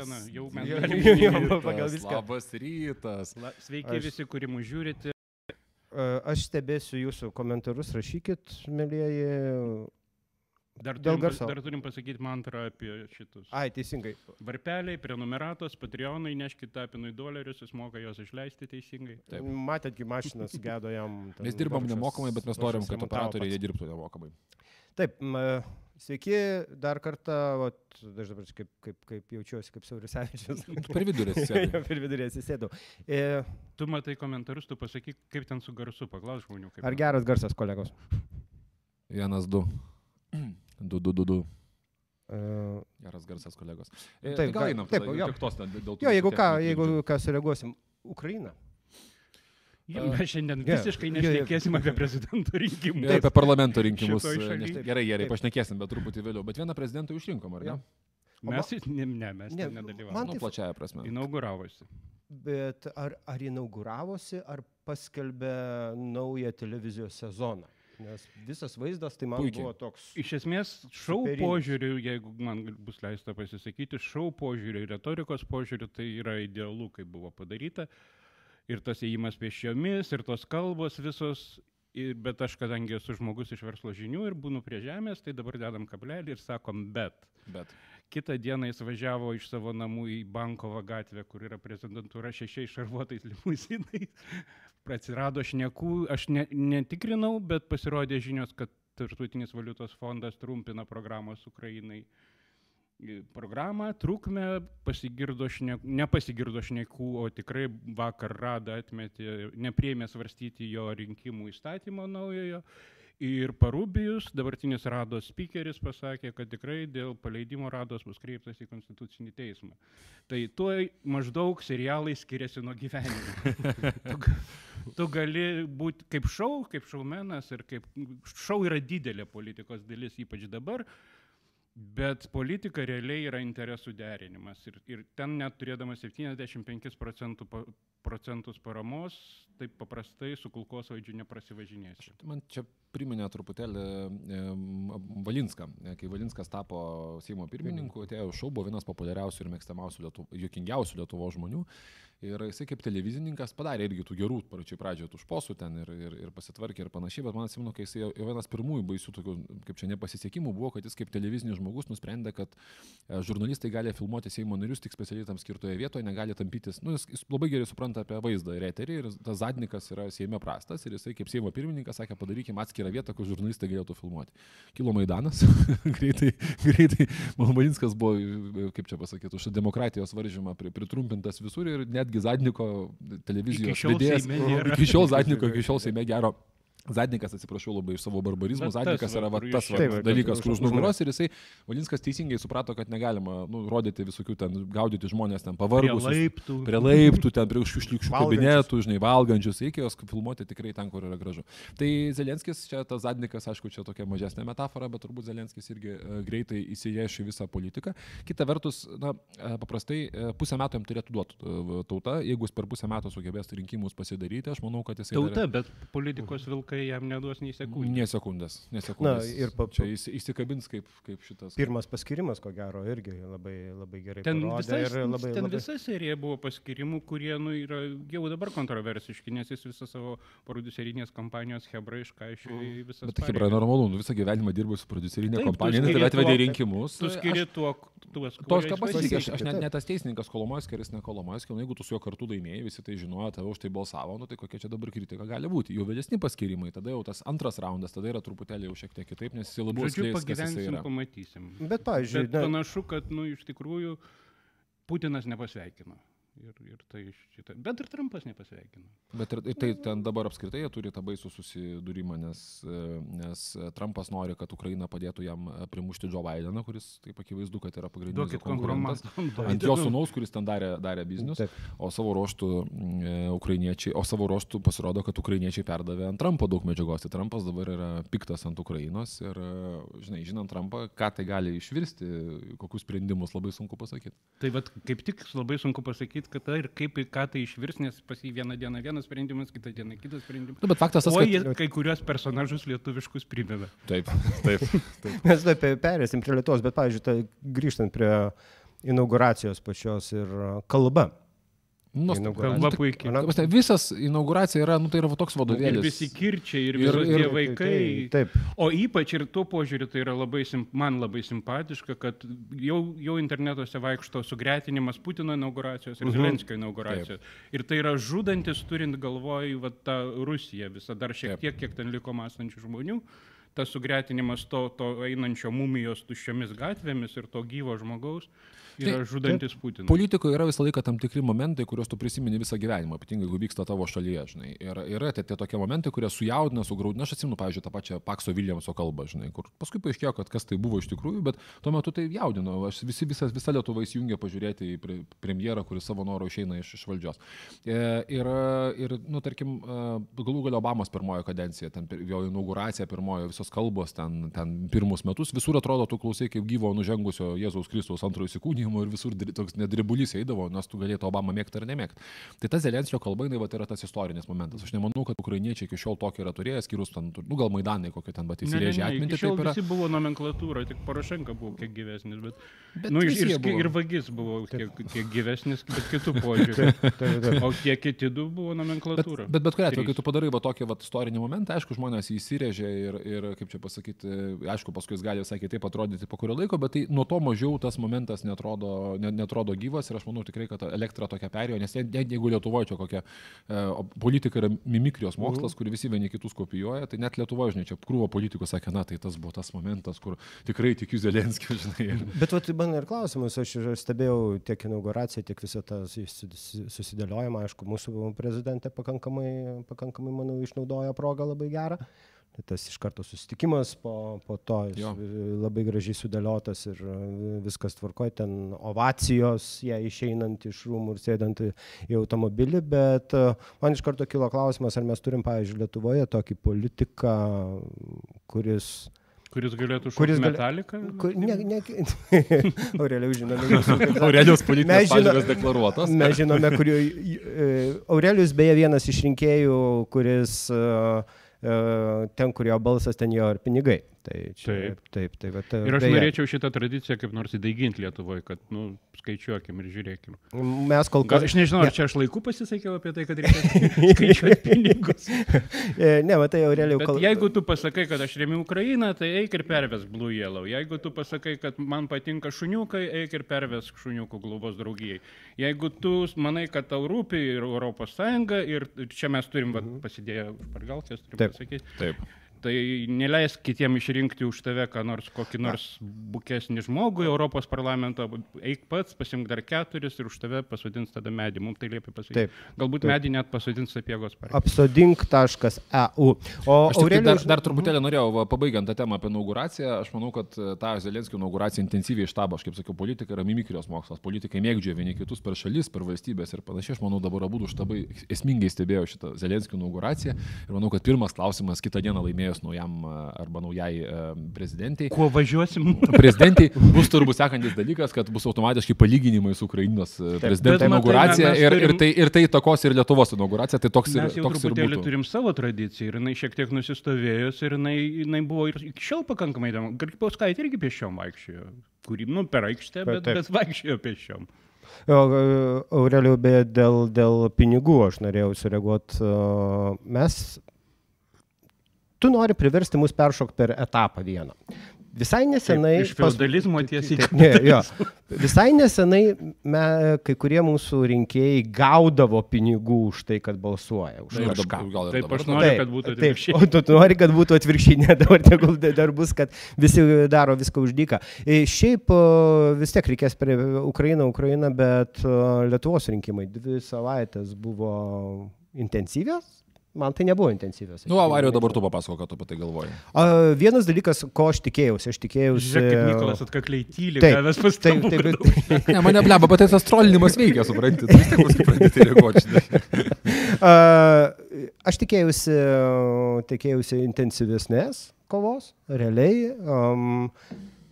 diena, jau mes Jo, galim jo, jo, minėti. pagal viską. Labas rytas. La- Sveiki Aš- visi, kurie mūsų žiūrite. Aš stebėsiu jūsų komentarus, rašykit, mėlyjeji. Dar turim, dar turim pasakyti mantrą apie šitus. Ai, teisingai. Varpeliai, prenumeratos, patreonai, neškit tapinui dolerius, jis moka juos išleisti teisingai. Taip. Matėt, kai mašinas gedo jam. Mes dirbam nemokamai, bet mes norim, kad operatoriai dirbtų nemokamai. Taip, e, sveiki dar kartą, vat, aš dabar kaip, kaip, kaip jaučiuosi, kaip Saurisevičius. Per vidurį sėdi. per vidurį atsisėdau. E, Tu matai komentarus, tu pasakyk, kaip ten su garsu, paklaus žmonių. Kaip Ar geras garsas, kolegos? Vienas, du. Du, du, du, du. E, Geras garsas kolegos. E, Taip, tai gal ga- einam. taip, tada, jo. tos, ten dėl tų Jo, jeigu ką, jeigu ką sureaguosim. Ukraina. Ja, mes šiandien Jo, visiškai nešnekėsim apie prezidento rinkimus. Ir apie parlamento rinkimus. E, neš- Gerai, gerai, Taip. pašnekėsim, bet truputį vėliau. Bet vieną prezidentą išrinkom, ar ne? Mes, ne, ne, mes Ne, ten man nedalyvavome. Nu, taip- plačiaja prasme. Inauguravosi. Bet ar, ar inauguravosi, ar paskelbė naują televizijos sezoną? Nes visas vaizdas tai man Puikiai. buvo toks. Iš esmės, šau Superinis. požiūriu, jeigu man bus leista pasisakyti, šau požiūriu, retorikos požiūriu, tai yra idealu, kaip buvo padaryta. Ir tas įėjimas pėsčiomis, ir tos kalbos visos. Ir, bet aš, kadangi esu žmogus iš verslo žinių ir būnu prie žemės, tai dabar dedam kablelį ir sakom, bet. Bet. Kitą dieną jis važiavo iš savo namų į Bankovo gatvę, kur yra prezidentūra šešiais šarvuotais limuzinais. Atsirado šnekų, aš ne, netikrinau, bet pasirodė žinios, kad Tartutinis valiutos fondas trumpina programos Ukrainai programą, trukmę, pasigirdo šnekų, nepasigirdo šnekų, o tikrai vakar Rada atmetė, neprieimė svarstyti jo rinkimų įstatymo naujojo. Ir Parubijus, dabartinis Rados speakeris, pasakė, kad tikrai dėl paleidimo Rados bus kreiptas į Konstitucinį teismą. Tai tuo maždaug serialai skiriasi nuo gyvenimo. tu, tu gali būti kaip šau, kaip šaumenas ir kaip šau yra didelė politikos dalis, ypač dabar. Bet politika realiai yra interesų derinimas. Ir, ir ten net turėdamas 75 procentų, pa- procentus paramos, taip paprastai su kulkosvaidžiu neprasivažinėsi. Man čia priminė truputėlį em, Valinską. E, Kai Valinskas tapo Seimo pirmininku, atėjo šau, buvo vienas populiariausių ir mėgstamiausių, Lietu, juokingiausių Lietuvo žmonių. Ir jisai kaip televizininkas padarė irgi tų gerų, pačioj pradžioje tų šposų ten ir, ir, ir pasitvarkė ir panašiai, bet man atsimenu, kai jisai jau vienas pirmųjų baisių tokių, kaip čia nepasisekimų buvo, kad jis kaip televizinis žmogus nusprendė, kad e, žurnalistai gali filmuoti Seimo narius tik specialiai tam skirtoje vietoje, negali tampytis, nu, jis, jis labai gerai supranta apie vaizdą ir eterį ir tas zadnikas yra Seime prastas ir jisai kaip Seimo pirmininkas sakė, padarykime atskirą vietą, kur žurnalistai galėtų filmuoti. Kilo Maidanas, greitai, greitai, Malmalinskas buvo, kaip čia pasakyti, už demokratijos varžymą pri- pritrumpintas visur ir netgi Zadniko televizijos vedėjas-. Iki šiol Zadniko, iki šiol Seime gero. Zadnikas, atsiprašau labai iš savo barbarizmo, Bet tas Zadnikas yra va, tas va, dalykas, kur už nugaros ir jisai, Valinskas teisingai suprato, kad negalima nu, rodyti visokių ten, gaudyti žmonės ten pavargusius. laiptų. Prie laiptų, ten prie užšlikščių Valgančius. kabinetų, žinai, valgančius, reikia juos filmuoti tikrai ten, kur yra gražu. Tai Zelenskis, čia tas Zadnikas, aišku, čia tokia mažesnė metafora, bet turbūt Zelenskis irgi e, greitai įsijęš į visą politiką. Kita vertus, na, e, paprastai e, pusę metų jam turėtų duoti tauta, jeigu jis per pusę metų sugebės rinkimus pasidaryti, aš manau, kad jisai... Tauta, bet politikos vilkai jam neduos nei sekundės. Ne sekundės, ne sekundės. Na, ir pa- čia įsi- įsikabins kaip, kaip šitas. Pirmas paskirimas, ko gero, irgi labai, labai gerai. Ten, parodė visa, ir labai, ten labai... visa serija buvo paskirimų, kurie nu, yra jau dabar kontroversiški, nes jis visą savo producerinės kampanijos Hebra iškaišė į visas Bet tai Hebra normalu, nu, visą gyvenimą dirbu su producerinė Taip, kompanija, tave atvedė į rinkimus. Tu skiri Aš- tuo, tuos, Tos, kurie ką jis pasakė, aš, aš ne, Taip. ne tas teisininkas jis ne Kolomoiskis, nu, jeigu tu su juo kartu laimėjai, visi tai žinojo, tave už tai balsavo, nu tai kokia čia dabar kritika gali būti. Jau vėlesni paskirimai, tada jau tas antras raundas, tada yra truputėlį jau šiek tiek kitaip, nes jis labiau Žodžiu, jisai pagyvensim, yra. pamatysim. Bet, pavyzdžiui, Bet na, panašu, kad, nu, iš tikrųjų, Putinas nepasveikino. Ir, ir tai šitą. Bet ir Trumpas nepasveikino. Bet ir, ir tai ten dabar apskritai jie turi tą baisų susidūrimą, nes, e, nes e, Trumpas nori, kad Ukraina padėtų jam e, primušti Joe Bideną, kuris taip akivaizdu, kad yra pagrindinis Duokit konkurentas. Ant jo sunaus, kuris ten darė, darė biznius, o savo ruoštų e, ukrainiečiai, o savo ruoštų pasirodo, kad ukrainiečiai perdavė ant Trumpo daug medžiagos. Tai Trumpas dabar yra piktas ant Ukrainos ir, žinai, žinant Trumpą, ką tai gali išvirsti, kokius sprendimus labai sunku pasakyti. Tai vat, kaip tik labai sunku pasakyti, kad tai ir kaip į ką tai išvirs, nes pas jį vieną dieną vienas sprendimas, kitą dieną kitas sprendimas. Nu, bet faktas tas, O kad... jie kai kurios personažus lietuviškus primena. Taip, taip. taip. mes taip perėsim prie Lietuvos, bet, pavyzdžiui, tai grįžtant prie inauguracijos pačios ir kalba. Nuostabu. Kalba puikiai. Ta prasme, Visas inauguracija yra, nu tai yra va toks Ir vadovėlis. visi kirčiai, ir, Ir- ir, ir- ir tie vaikai. Taip, O ypač ir tuo požiūriu tai yra labai, man labai simpatiška, kad jau, jau internetuose vaikšto sugretinimas Putino inauguracijos ir Mhm. Zelenskio inauguracijos. Ir tai yra žudantis, turint galvoj va, tą Rusiją visą, dar šiek Taip. tiek, kiek ten liko mąstančių žmonių. Tas sugretinimas to, to einančio mumijos tuščiomis gatvėmis ir to gyvo žmogaus yra Tai- žudantis Putiną. Politikoje yra visą laiką tam tikri momentai, kuriuos tu prisimeni visą gyvenimą, ypatingai jeigu vyksta tavo šalyje, žinai. Ir yra tie, tie tokie momentai, kurie sujaudina, sugraudina. Aš atsimenu, pavyzdžiui, tą pačią Pakso Viljamso kalbą, žinai, kur paskui paaiškėjo, kad kas tai buvo iš tikrųjų, bet tuo metu tai jaudino. Aš visi, visa, visa Lietuva įsijungė pažiūrėti į pre, premjerą, kuris savo norų išeina iš, iš valdžios. E, ir, ir, nu, tarkim, e, galų galio Obamos pirmojo kadencija, ten jo inauguracija pirmojo, visos kalbos ten, ten pirmus metus, visur atrodo, tu klausai kaip gyvo nužengusio Jėzaus Kristaus antrojo įsikūnymo ir visur toks nedribulys eidavo, nes tu galėtum Obamą mėgti ar nemėgti. Tai tas Zelenskio kalba, jinai vat yra tas istorinis momentas. Aš nemanau, kad ukrainiečiai iki šiol tokį yra turėjęs, skirus ten, nu gal Maidanai kokį ten, bet įsirėžė atminti, taip yra. visi buvo nomenklatūra, tik Porošenka buvo kiek gyvesnis, bet... Bet nu, ir, ir, ir vagis buvo kiek, kiek gyvesnis, bet kitų požiūrių. O tie kiti du buvo Bet, nomenklatūra. bet bet kuriuo atveju, kai tu padarai va tokį va istorinį momentą, aišku, žmonės įsirėžė ir, ir, kaip čia pasakyti, aišku, paskui jis gali visai kitaip atrodyti po kurio laiko, bet tai nuo to mažiau tas momentas netrodo, ne, netrodo gyvas ir aš manau tikrai, kad elektra tokia perėjo, nes net, net jeigu Lietuvoje čia kokia e, politika yra mimikrijos mokslas, kur visi vieni kitus kopijuoja, tai net Lietuvoje, žinai, čia krūvo politikų sakė, na, tai tas buvo tas momentas, kur tikrai tikiu Zelenskiu, žinai. Bet vat, man ir klausimas, aš stebėjau tiek inauguraciją, tiek visą tą susi- susidėliojimą, aišku, mūsų prezidentė pakankamai, pakankamai, manau, išnaudojo progą labai gerą. Tai Tas iš karto susitikimas, po, po to Jo. labai gražiai sudėliotas ir e, viskas tvarkoja, ten ovacijos, ją išeinant iš rūmų ir sėdant į, automobilį, bet e, man iš karto kilo klausimas, ar mes turim, pavyzdžiui, Lietuvoje tokį politiką, kuris Kuris galėtų šokti gali- metaliką? Kur, ne, ne, Aureliau žinome Mes politinės žino- pažiūrės deklaruotos. Mes žinome, kur Aurelius beje vienas iš rinkėjų, kuris e, e, ten, kur jo balsas, ten jo ir pinigai. Tai čia, Taip. taip, taip. Bet, Ir aš norėčiau šitą tradiciją kaip nors įdaiginti Lietuvoje, kad, nu, skaičiuokim ir žiūrėkim. Mes kol Gal, kas... aš nežinau, ar čia aš laiku pasisakiau apie tai, kad reikia skaičiuoti pinigus. E, Ne, matai, Aureliau, Bet kol... jeigu tu pasakai, kad aš remiu Ukrainą, tai eik ir perves Blue Yellow. Jeigu tu pasakai, kad man patinka šuniukai, eik ir perves šuniukų globos draugijai. Jeigu tu manai, kad tau rūpi ir Europos Sąjunga, ir čia mes turim vat, pasidėję špargalkės, turim Taip. pasakyti, Taip. Tai neleisk kitiem išrinkti už tave, ką nors, kokį nors bukesnį žmogų Europos parlamentą, eik pats, pasimk dar keturis ir už tave pasodins tada medį. Mums tai liepia pasakyti. Taip. Galbūt Taip. medį net pasodins sapiegos partija. Apsodink.eu. O tai Aureliau... dar, dar truputėlį norėjau, va, pabaigiant tą temą apie inauguraciją, aš manau, kad e, tą Zelenskio inauguraciją intensyviai štabo, aš kaip sakiau, politika yra mimikrijos mokslas, politikai mėgdžioja vieni kitus per šalis, per valstybės ir panašiai. Aš manau, dabar abu štabai esmingai stebėjo šitą Zelenskio inauguraciją ir manau, kad pirmas klausimas kitą dieną laimėjus naujam arba naujai prezidentai. Kuo važiuosim? Prezidentį bus turbūt sekantis dalykas, kad bus automatiškai palyginimai su Ukrainos prezidento inauguracija ir, ir, turim- tai, ir tai takos ir Lietuvos inauguracija, tai toks ir, Mes jau toks ir būtų. turim savo tradiciją ir jinai šiek tiek nusistovėjus ir jinai, jinai buvo ir iki šiol pakankamai įdomu. Garkipauskaitė irgi pešiom vaikščiojo, kurį, nu, per aikštę, bet, Taip. bet vaikščiojo. O, e, Aureliau, beje, dėl, dėl pinigų aš norėjau sureaguoti. Mes, tu nori priversti mus peršokti per etapą vieną. Visai nesenai... Taip, iš feodalizmo tiesiai Taip, ne, jo. Visai nesenai me, kai kurie mūsų rinkėjai gaudavo pinigų už tai, kad balsuoja. Už Na, ir kažką. dabar- gal Taip, aš noriu, kad būtų taip, atvirkščiai. o tu, nori, kad būtų atvirkščiai, ne dabar tegul dar bus, kad visi daro viską už dyką. E, Šiaip vis tiek reikės prie Ukrainą, Ukrainą, bet Lietuvos rinkimai dvi savaitės buvo intensyvios. Man tai nebuvo intensyvios. Nu, avarijų dabar tu papasako, ką tu apie tai galvoji. A, vienas dalykas, ko aš tikėjausi, aš tikėjausi... Žiūrėk, kaip Nikolas atkakliai tyli, Taip, gavęs Taip, pastabų. taip, per taip. daug. Ne, mane bleba, bet tai tas trolinimas veikia, suprantate. Tu vis tiek paskui pradėti reaguoti. A, Aš tikėjausi, tikėjausi intensyvesnės kovos, realiai. Um,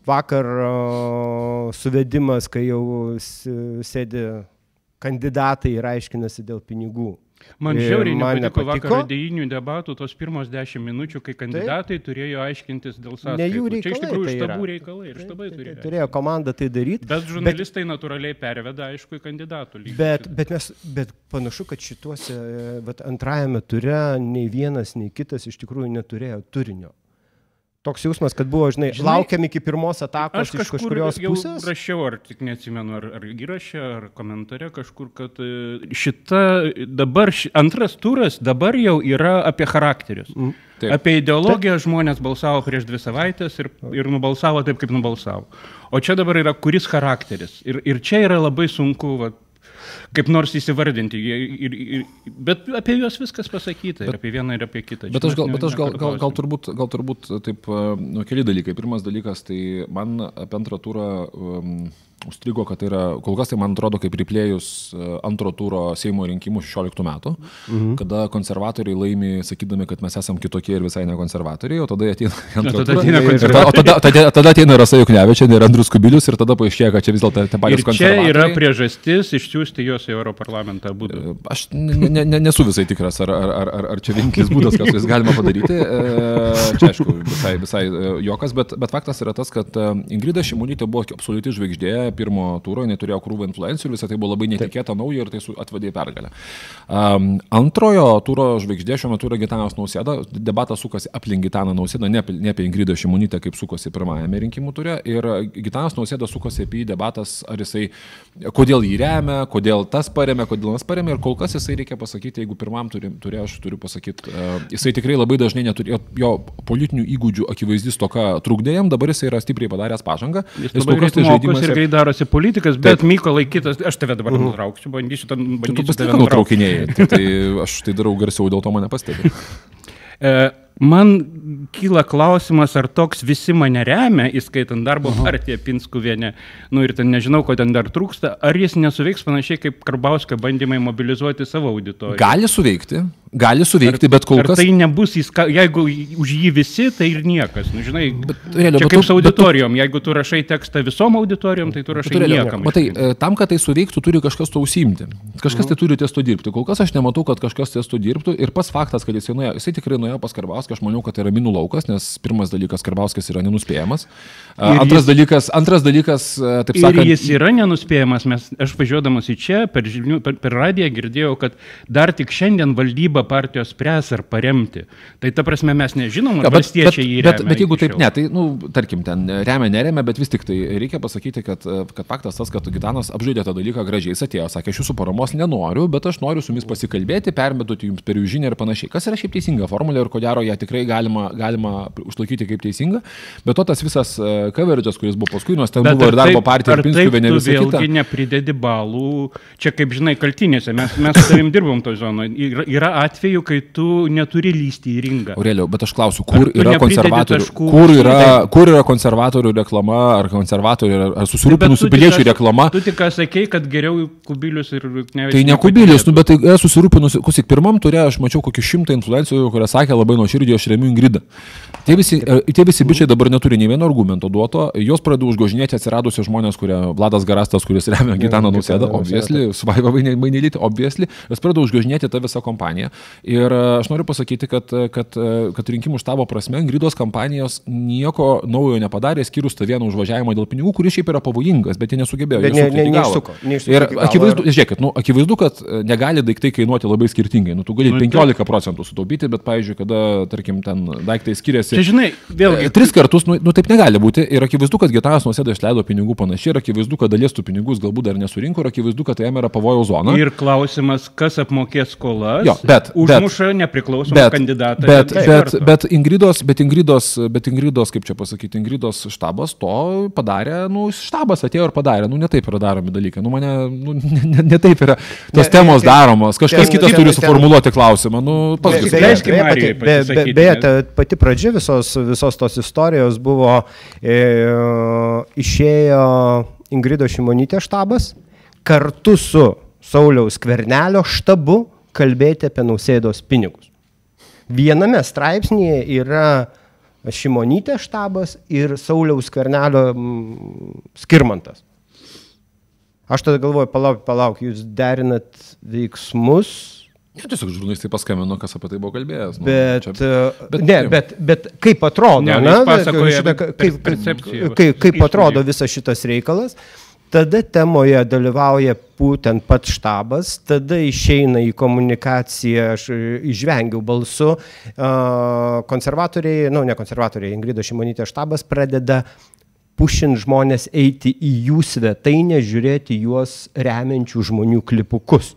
vakar uh, suvedimas, kai jau sėdi kandidatai ir aiškinasi dėl pinigų. Man žiauriai man nepatiko nepatiko. vakar idėjinių debatų tos pirmos dešimt minučių, kai kandidatai turėjo aiškintis dėl sąskaitų. Ne jų Čia iš reikalai tikrųjų tai štabų reikalai ir štabai turėjo. Turėjo komanda tai daryti. Bet žurnalistai natūraliai perveda, aišku, į kandidatų lygį. Bet, bet, mes, bet panašu, kad šituose, vat, antrajame ture nei vienas, nei kitas iš tikrųjų neturėjo turinio. Toks jausmas, kad buvo, žinai, Žinai, laukiam iki pirmos atakos iš kažkur kažkurios pusės. rašiau, ar tik neatsimenu, ar, ar įrašė, ar komentare kažkur, kad e, šita dabar, ši, antras turas dabar jau yra apie charakterius. Mm. Taip. Apie ideologiją žmonės balsavo prieš dvi savaitės ir, ir nubalsavo taip, kaip nubalsavo. O čia dabar yra kuris charakteris. Ir, ir čia yra labai sunku va, kaip nors įsivardinti. Ir, ir, bet apie juos viskas pasakyta. Bet, ir apie vieną, ir apie kitą. Bet aš gal, bet aš gal, gal, gal, turbūt, gal turbūt taip, e, nu, keli dalykai. Pirmas dalykas, tai man apie antrą turą um, užstrigo, kad tai yra, kol kas tai man atrodo kaip riplėjus e, antro turo Seimo rinkimų 16 metų, mhm. kada konservatoriai laimi, sakydami, kad mes esame kitokie ir visai ne konservatoriai, o tada ateina į antrą tada ateina tada, o tada, tada, tada ateina Rasa Juknevičia ir Andrius Kubilius ir tada paaiškėja, kad čia vis dėlto tie patys Ir čia konservatoriai. yra priežastis išsiųsti juos į Europarlamentą būdų. Aš ne, ne, ne, nesu visai tikras, ar, ar, ar, ar, ar čia vienintelis būdas, ką su jais galima padaryti. E, Čia, aišku, visai, visai e, jokas, bet, bet faktas yra tas, kad e, Ingrida Šimonytė buvo absoliuti žvaigždė pirmo turo, jinai turėjo krūvą influencijų ir visą tai buvo labai netikėta nauja ir tai atvedė į pergalę. Um, antrojo turo žvaigždė šiuo metu yra Gitanas Nausėda, debatas sukasi aplink Gitaną Nausėdą, ne, ne apie Ingridą Šimonytę, kaip sukosi pirmajame rinkimų ture. Ir Gitanas Nausėda sukosi apie jį debatas, ar jisai, kodėl jį remia, kodėl tas paremė, kodėl tas paremė. Ir kol kas jisai reikia pasakyti, jeigu pirmam turi, turi aš turiu pasakyti, uh, jisai tikrai labai dažnai neturėjo, jo politinių įgūdžių akivaizdis toka trukdė jam, dabar jisai yra stipriai padaręs pažangą. Jis Jis kol kas tai žaidimas ir greit darosi politikas, bet Mykolai kitas, aš tave dabar nutrauksiu, bandysiu ten Tu, tu bandyti. pas tik nutraukinėjai, tai, tai aš tai darau garsiau, dėl to mane pastebi. Man kyla klausimas, ar toks visi mane remia, įskaitant darbo partiją Pinskuvienę, nu ir ten nežinau, ko ten dar trūksta, ar jis nesuveiks panašiai kaip Karbauskio bandymai mobilizuoti savo auditoriją. Gali suveikti, gali suveikti, bet kol Ar kas... tai nebus, įska... jeigu už jį visi, tai ir niekas. Nu, žinai, bet, realiai, čia kaip tu- su bet tu- auditorijom. Jeigu tu rašai tekstą visom auditorijom, tai tu rašai Tu realiai- niekam. Matai, e, tam, kad tai suveiktų, turi kažkas to užsiimti. Kažkas tai turi ties to dirbti. Kol kas aš nematau, kad kažkas ties to dirbtų. Ir pats faktas, kad jisai, nuėjo, jisai tikrai nuėjo pas Karbauską, aš manau, kad tai yra minų laukas, nes pirmas dalykas, Karbauskas yra nenuspėjamas. Ir Antras jis- dalykas, antras dalykas, taip Ir sakant, jis yra nenuspėjamas, mes, aš važiuodamas į čia, per, žinių, per, per radiją girdėjau, kad dar tik šiandien valdyba partijos spręs ar paremti. Tai ta prasme mes nežinom, Ja, ar valstiečiai jį bet, remia. bet jeigu iki taip, ne, tai, nu, tarkim, ten remia, neremia, bet vis tik tai reikia pasakyti, kad, kad faktas tas, kad Gitanas apžaidė tą dalyką gražiai, jis atėjo, sakė, aš jūsų paramos nenoriu, bet aš noriu su jumis pasikalbėti, permetuoti jums per jų žinią ir panašiai. Kas yra šiaip teisinga formulė ir ko gero ją tikrai galima, galima užlaikyti kaip teisinga. Bet to tas visas coverage, kuris buvo paskui, nors ten Bet buvo ir darbo partija, ar ir tu visa kita. Vėlgi nepridedi balų. Čia, kaip žinai, kaltinėse. Mes, mes su tavim dirbom to zonoje. Yra, yra atveju, kai tu neturi lysti į ringą. Aurelio, bet aš klausiu, kur yra konservatorių, taškų kur yra, tai? kur yra konservatorių reklama, ar konservatorių, ar, susirūpinusių piliečių reklama. Tu tik sakei, kad geriau kubilius ir ne Tai ne kubilius, nu, bet tai esu susirūpinusi, kusik, pirmam turė aš mačiau kokį šimtą influencijų, kurie sakė labai nuoširdžiai, aš remiu Ingridą. Tie visi, e, tie visi bičiai dabar neturi nei vieno argumento duoto, jos pradeda užgožinėti atsiradusios žmonės, kurie Vladas Garastas, kuris remia Gitaną Nausėdą, Gitaną obviously, svaiva mainelyti, obviously, jos pradeda užgožinėti tą visą kompaniją. Ir e, aš noriu pasakyti, kad, e, kad, kad rinkimų štabo prasme Ingridos kampanijos nieko naujo nepadarė, skyrus tą vieną užvažiavimą dėl pinigų, kuris šiaip yra pavojingas, bet jie nesugebėjo. Bet jo ne- ne- neišsuko, neišsuko Ir akivaizdu, ir- žiūrėkit, nu, akivaizdu, kad negali daiktai kainuoti labai skirtingai. Nu, tu gali Nu, 15 procentų sutaupyti, bet, pavyzdžiui, kada, tarkim, ten daiktai skiriasi. Čia, žinai, vėlgi. E, Tris kartus, nu, nu taip negali būti. Ir akivaizdu, kad Gitanas Nusėda išleido pinigų panašiai, ir akivaizdu, kad dalies tų pinigų jis galbūt dar nesurinko, ir akivaizdu, kad jam yra pavojaus zona. Ir klausimas, kas apmokės skolas, Jo, bet- užmuša nepriklausomą Bet, kandidatą. bet, bet, karto. bet, Ingridos, bet, Ingridos, bet Ingridos, kaip čia pasakyti, Ingridos štabas to padarė, nu, štabas atėjo ir padarė, nu, ne taip yra daromi dalykai, nu, mane, nu, ne, ne, ne taip yra tos Ne, temos ten- daromos, kažkas kitas turi suformuoluoti klausimą, nu, Beje, Beje, gali leiskim beje, Marijai pati- be- be- Beje, ta pati pradžia visos, visos tos istorijos buvo, e, išėjo Ingrido Šimonytė štabas kartu su Sauliaus Kvernelio štabu kalbėti apie nausėdos pinigus. Viename straipsnėje yra Šimonytė štabas ir Sauliaus Kvernelio skirmantas. Aš tada galvoju, palauk, palauk, jūs derinat veiksmus Ne, tiesiog žurnalistai paskambino, kas apie tai buvo kalbėjęs. Nu, Bet, čia- bet, bet- ne, bet, bet kaip atrodo, Ne, na, šitą- kaip, kaip, kaip atrodo visas šitas reikalas. Tada temoje dalyvauja būtent pats štabas, tada išeina į komunikaciją, aš e, išvengiau balsu, a, konservatoriai, na, nu, ne konservatoriai, Ingrida Šimonytė štabas pradeda pušint žmonės eiti į jų svetainę, žiūrėti juos remiančių žmonių klipukus.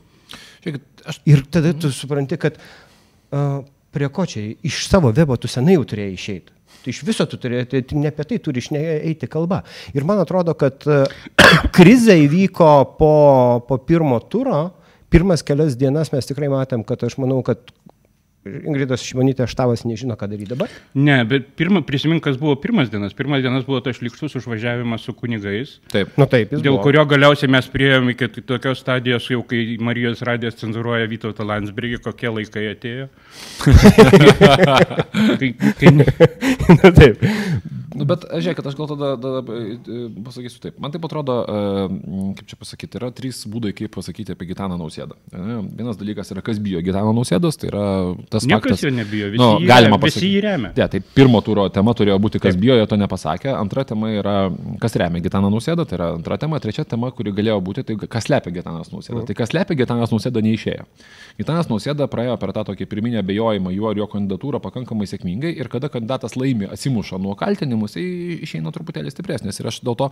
Žiūrėkit, aš Ir tada tu supranti, kad uh, prie ko čia, iš savo webo tu senai jau turėjai išeiti. Tai iš viso tu turėjai, tai ne apie tai turi išne- eiti kalba. Ir man atrodo, kad krizė įvyko po, po pirmo turo. Pirmas kelias dienas mes tikrai matėm, kad aš manau, kad Ingridos Šimonytės štabas nežino, ką daryti dabar. Ne, bet pirma, prisimink, kas buvo pirmas dienas. Pirmas dienas buvo tas šlikštus užvažiavimas su kunigais. taip. Nu taip, Dėl buvo. kurio galiausiai mes prieėjome iki tokios stadijos, jau kai Marijos radijas cenzuruoja Vytautą Landsbergį, kokie laikai atėjo. kai, kai, Na, taip. Nu, bet, žiūrėkit, aš gal tada, tada e, pasakysiu taip. Man taip atrodo, e, kaip čia pasakyti, yra trys būdai, kaip pasakyti apie Gitaną Nausėdą. E, Vienas dalykas yra, kas bijo Gitano Nausėdos, tai yra tas niekas faktas. jo nebijo, visi, Nu, jį, galima remia, visi pasakyti. jį remia. Ne, tai pirmo turo tema turėjo būti, kas bijo, jo to nepasakė. Antra tema yra, kas remia Gitaną Nausėdą, tai yra antra tema. Trečia tema, kuri galėjo būti, tai kas slepia Gitanas Nausėdą. Tai kas slepia Gitanas Nausėdą neišėjo. Gitanas Nausėda praėjo per tą tokį pirminį abejojimą juo ir jo kandidatūrą pakankamai sėkmingai ir kada kandidatas laimi, atsimuša nuo kaltinimų, jis išeina truputėlį stipresnis. Ir aš dėl to,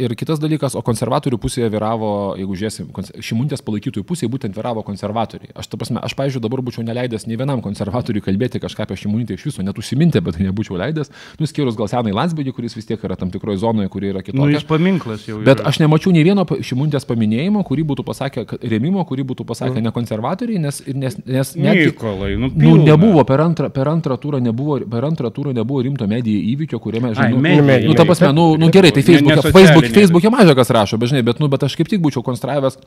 ir kitas dalykas, o konservatorių pusėje vyravo, jeigu žiūrėsim, šimundės palaikytojų pusėje būtent vyravo konservatoriai. Aš, ta prasme, aš, pavyzdžiui, dabar būčiau neleidęs nei vienam konservatoriui kalbėti kažką apie šimundę iš viso, net užsiminti, bet tai nebūčiau leidęs, nuskyrus gal senai Landsbėdį, kuris vis tiek yra tam tikroje zonoje, kuri yra Nu, kitokia. jis paminklas jau. Bet yra. aš nemačiau nei vieno šimundės paminėjimo, kurį būtų pasakę, rėmimo, kurį būtų pasakę ne konservatoriai, nes, nes, nes netgi, Nikolai, nu, nu, pilna. nebuvo per antrą, per antrą turą, nebuvo, per antrą turą nebuvo rimto medijų įvykio, kuriame, Ai, žinai, nu, medijai. nu, ta prasme, nu, nu gerai, tai Facebook'e socialiniai. Facebook, Facebook mažai kas rašo, bet, žinai, bet, nu, bet aš kaip tik būčiau konstravęs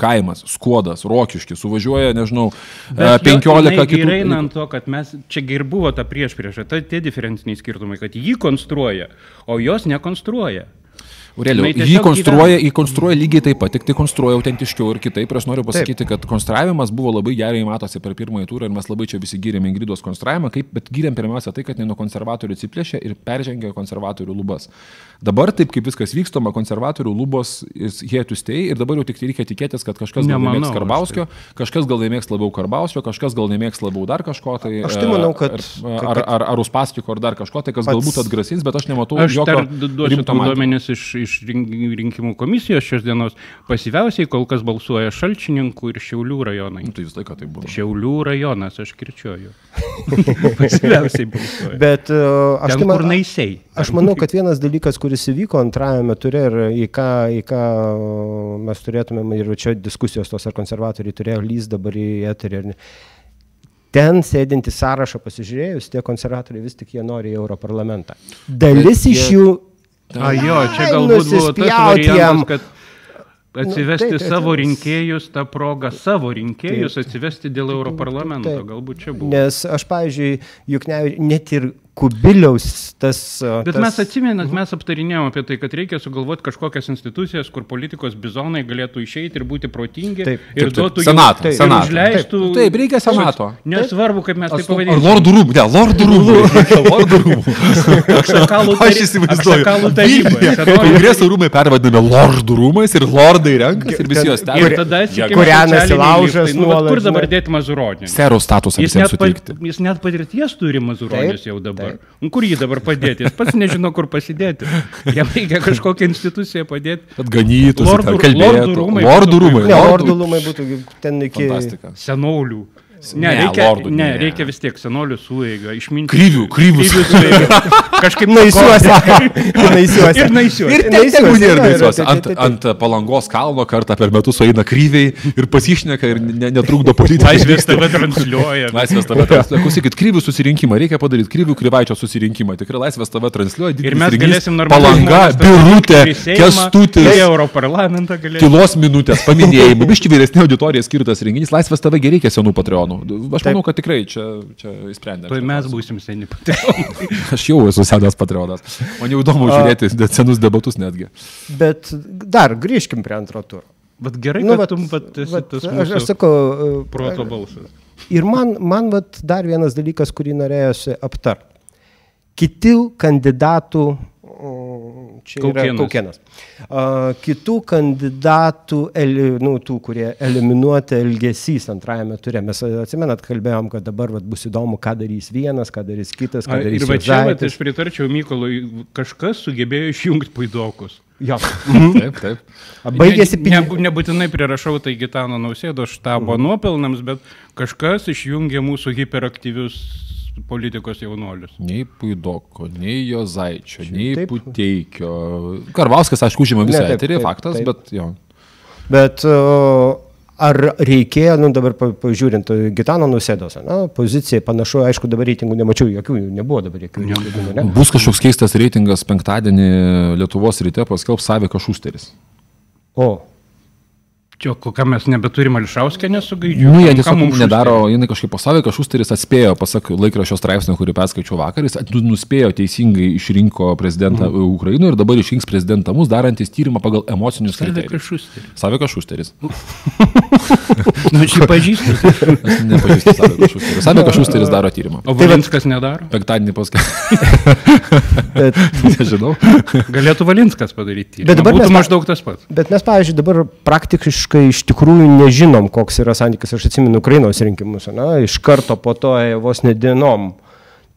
kaimas, skuodas, rokiškis, suvažiuoja, nežinau, e, Bet jo- 15 jinai gi kitų. Ir eina ant to, kad mes, čia ir buvo ta prieš priešą, tai tie diferenciniai skirtumai, kad jį konstruoja, o jos nekonstruoja. Aureliau, Jinai jį konstruoja, jį konstruoja lygiai taip pat, tik tai konstruoja autentiškiau ir kitaip. Ir aš noriu pasakyti, kad konstravimas buvo labai gerai matosi per pirmąjį turą ir mes labai čia visi gyrėme Ingridos konstravimą, kaip, bet gyrėm pirmiausia tai, kad ne nuo konservatorių atsiplėšė ir peržengė konservatorių lubas. Dabar taip, kaip viskas vykstama, konservatorių lubos hėtų stei ir dabar jau tik reikia tikėtis, kad kažkas gal nemėgs aš Karbauskio, kažkas gal nemėgs labiau Karbauskio, kažkas gal nemėgs labiau dar kažko. Tai, Aš tai manau, kad- Ar, ar, ar, ar Uspaskiko, ar dar kažko, tai kas Pats- galbūt atgrasins, bet aš nematau Aš jokio du- duosiu matymo. duomenis iš, iš rink- rinkimų komisijos šios dienos. Pasyviausiai kol kas balsuoja Šalčininkų ir Šiaulių rajonai. Nu, tai visą laiką tai buvo. Šiaulių rajonas, aš kirčiuoju. Pasyviausiai balsuoja. Bet uh, aš Ten, tai kur man- naisiai. Aš manau, kad vienas dalykas, kuris įvyko antrajame ture ir į ką, į ką uh, mes turėtumėm, ir čia diskusijos tos, ar konservatoriai turėjo lys dabar į eterį ar ne. Ten sėdinti sąrašą pasižiūrėjus, tie konservatoriai vis tik jie nori į Europarlamentą. Dalis Bet iš jie- jų... A jo, čia galbūt buvo tas variantas, kad atsivesti Nu, taip, savo taip. rinkėjus, tą progą savo rinkėjus Taip. atsivesti dėl Europarlamento. Taip. Galbūt čia buvo. Nes aš, pavyzdžiui, juk ne, net ir Kubiliaus tas... Bet tas, mes atsimenat, mes aptarinėjom apie tai, kad reikia sugalvoti kažkokias institucijas, kur politikos bizonai galėtų išeiti ir būti protingi Taip. ir Taip, taip. duotų Senatą, ir senatą. užleistų. Taip, taip, reikia senato. Nesvarbu, kaip mes tai Ar pavadinsim. lordų rūmų? Ne, lordų rūmų. Lordų rūmų. Aš įsivaizduoju. Kongreso rūmai pervadinami lordų rūmais ir lordai renkas ir visi juos Ir stebi. tada laužas liftai. Nu, nuolat, Kur dabar dėti Mazuronį? Sero statusą Jis visiems net, pa, suteikti. jis net patirties turi Mazuronis Taip, jau dabar. Taip. Nu, kur jį dabar padėti? Jis pats nežino, kur pasidėti. Jam reikia kažkokią instituciją padėti. Kad ganytųsi, Lordų- lordų rūmai Lordų būtų rūmai. Ne, lordų- lūmai būtų ten iki... Fantastika. Senolių. Ne, Ne, reikia, lordų ne, ne. reikia vis tiek senolių suėgą, išminti. Kryvių, kryvių suėgą. Kažkaip Naisiuose. Naisiuose. Ir naisiuose. Ir jo, ir taip, Ant, ant palangos kalno kartą per metus sueina kryviai ir pasišneka ir ne, netrukdo politikai. Laisvės tave transliuoja. Laisvės tave transliuoja. Klausykit, kryvių susirinkimą reikia padaryti, kryvių kryvaičio susirinkimą. Tikrai laisvės tave transliuoja. Ir mes galėsim normaliai. Palanga, birutė, kestutis. Europarlamentą galėsim. Tylos minutės, paminėjimai, biški vyresnė auditorija skirtas renginys, laisvės tave reikia senų patreonų. Aš manau, kad tikrai čia, čia įsprendė. Tuoj mes būsim seni patriotai. Aš jau esu senas patrionas. Man jau įdomu žiūrėti de- senus debatus netgi. Bet dar grįžkim prie antro turo. Bet gerai, Nu, kad vat- tu vat esi vat, tas aš, aš sakau, proto e, balsas. ir man, man vat, dar vienas dalykas, kurį norėjosi aptarti. Kiti kandidatų, mm, čia yra Kaukėnas. Kaukienas. A, Kitų kandidatų, nu, tų, kurie eliminuoti elgesys antrajame turė. Mes atsimenat, kalbėjom, kad dabar vat, bus įdomu, ką darys vienas, ką darys kitas, ką darys Ir va čia vat, aš pritarčiau Mykolui, kažkas sugebėjo išjungti paidokus. Jo. Taip, taip. Baigėsi ne, pinigų. ne, nebūtinai prirašau tai Gitano nausėdo štabo nuopelnams, bet kažkas išjungė mūsų hiperaktyvius politikos jaunuolius. Nei Puidoko, nei Jozaičio, nei Taip. Puteikio. Karvauskas, aišku, užima visą Ne, taip, eterį, taip, faktas, taip. bet jo. Bet o, ar reikėjo, nu dabar pa- pažiūrint Gitano nusėdos, na, pozicija panašu, aišku, dabar reitingų nemačiau, jokių nebuvo dabar jokių reitingų, ne? Bus kažkoks keistas reitingas penktadienį Lietuvos ryte paskelbs Savika Šusteris. O, Čia kokią mes nebeturime Alšauskę nesugaidžiu. Nu, jie tiesiog nedaro, jinai kažkaip po Savika Šusteris atspėjo, pasak laikraščio straipsnio, kurį perskaičiau vakar, jis at- nuspėjo teisingai išrinko prezidentą Mhm. Ukrainoje ir dabar išrinks prezidentą mus, darantis tyrimą pagal emocinius kriterijus. Savika Šusteris. Nu, šį pažįstu. Aš nepažįstu Savika Šusteris. Savika Šusteris daro tyrimą. O Valinskas nedaro. Penktadienį paskelbė. Nežinau. Galėtų Valinskas padaryti. tyrimą. Bet dabar Būtų mes- maždaug tas pats. bet mes, pavyzdžiui, dabar praktiškai iš tikrųjų nežinom, koks yra santykis, aš atsimenu Ukrainos rinkimus, na, iš karto po to ėjo vos nedienom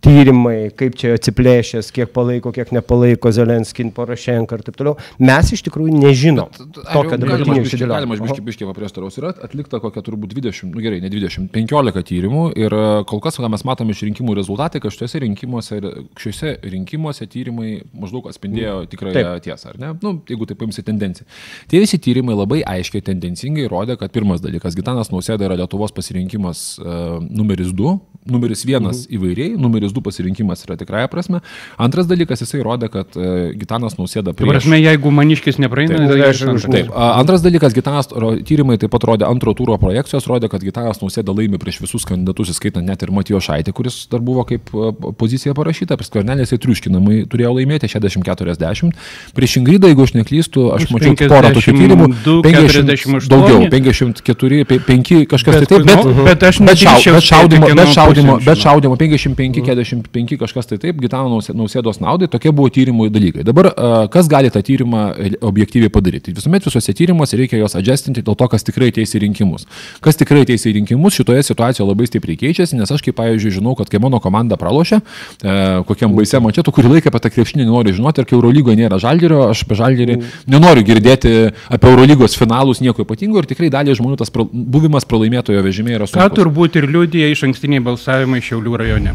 tyrimai, kaip čia atsiplėšęs, kiek palaiko, kiek nepalaiko Zelenskin, Porošenka ir taip toliau. Mes iš tikrųjų nežinom. Tokio dabartinio Galima išsidėliojimo. aš biškai biškai paprieštaraus. Yra atlikta kokia turbūt 20, nu gerai, ne 20, 15 tyrimų ir e, kol kas, ką mes matome iš rinkimų rezultatai, kad šiuose rinkimuose, šiuose rinkimuose tyrimai maždaug atspindėjo tikrąją Taip. tiesą, ar ne? Nu, jeigu taip paimsi tendenciją. Tie visi tyrimai labai aiškiai tendencingai rodė, kad pirmas dalykas, Gitanas Nausėda yra Lietuvos pasirinkimas uh, numeris 2, numeris 1 Mhm. įvairiai, numeris 2 pasirinkimas yra tikrąją prasme. Antras dalykas, jisai rodė, kad uh, Gitanas Nausėda Tai prasme, jeigu maniškis nepraeina, tai aš aš antras. Taip. Antras dalykas, Gitanas, tyrimai taip pat rodė antro turo projekcijos, rodė, kad Gitanas nausėda laimi prieš visus kandidatus, įskaitant net ir Matijo Šaitį, kuris dar buvo kaip pozicija parašyta, prieš skvernelės į triuškinamai turėjo laimėti 60-40. Prieš Ingridą, jeigu aš neklystu, aš mačiau porą tokių tyrimų. 52, 48. daugiau, 54, 5 kažkas Bet tai taip, bet, nu, bet aš bet, šau, nedrįsčiau bet šaudimo, bet šaudimo, bet šaudimo 55, 45 kažkas tai taip, Gitano Nausė- nausėdos naudai, tokie buvo tyrimų dalykai. Dabar kas gali tą tyrimą e, objektyviai padaryti? Visuomet visuose tyrimuose reikia juos adjustinti dėl to, kas tikrai ateis į rinkimus. Kas tikrai ateis į rinkimus, šitoje situacijoje labai stipriai keičiasi, nes aš kaip, pavyzdžiui, žinau, kad kai mano komanda pralošia, e, kokiam baisiam mačetu, kurį laiką apie tą krepšinį nenoriu žinoti, ir kai Eurolygoje nėra žalgerio, aš apie žalgerį nenoriu girdėti apie Eurolygos finalus nieko ypatingo ir tikrai daliai žmonių tas pra, buvimas pralaimėtojo vežime yra Ką sunkus. turbūt ir liūdija iš ankstiniai balsavimai Šiaulių rajone.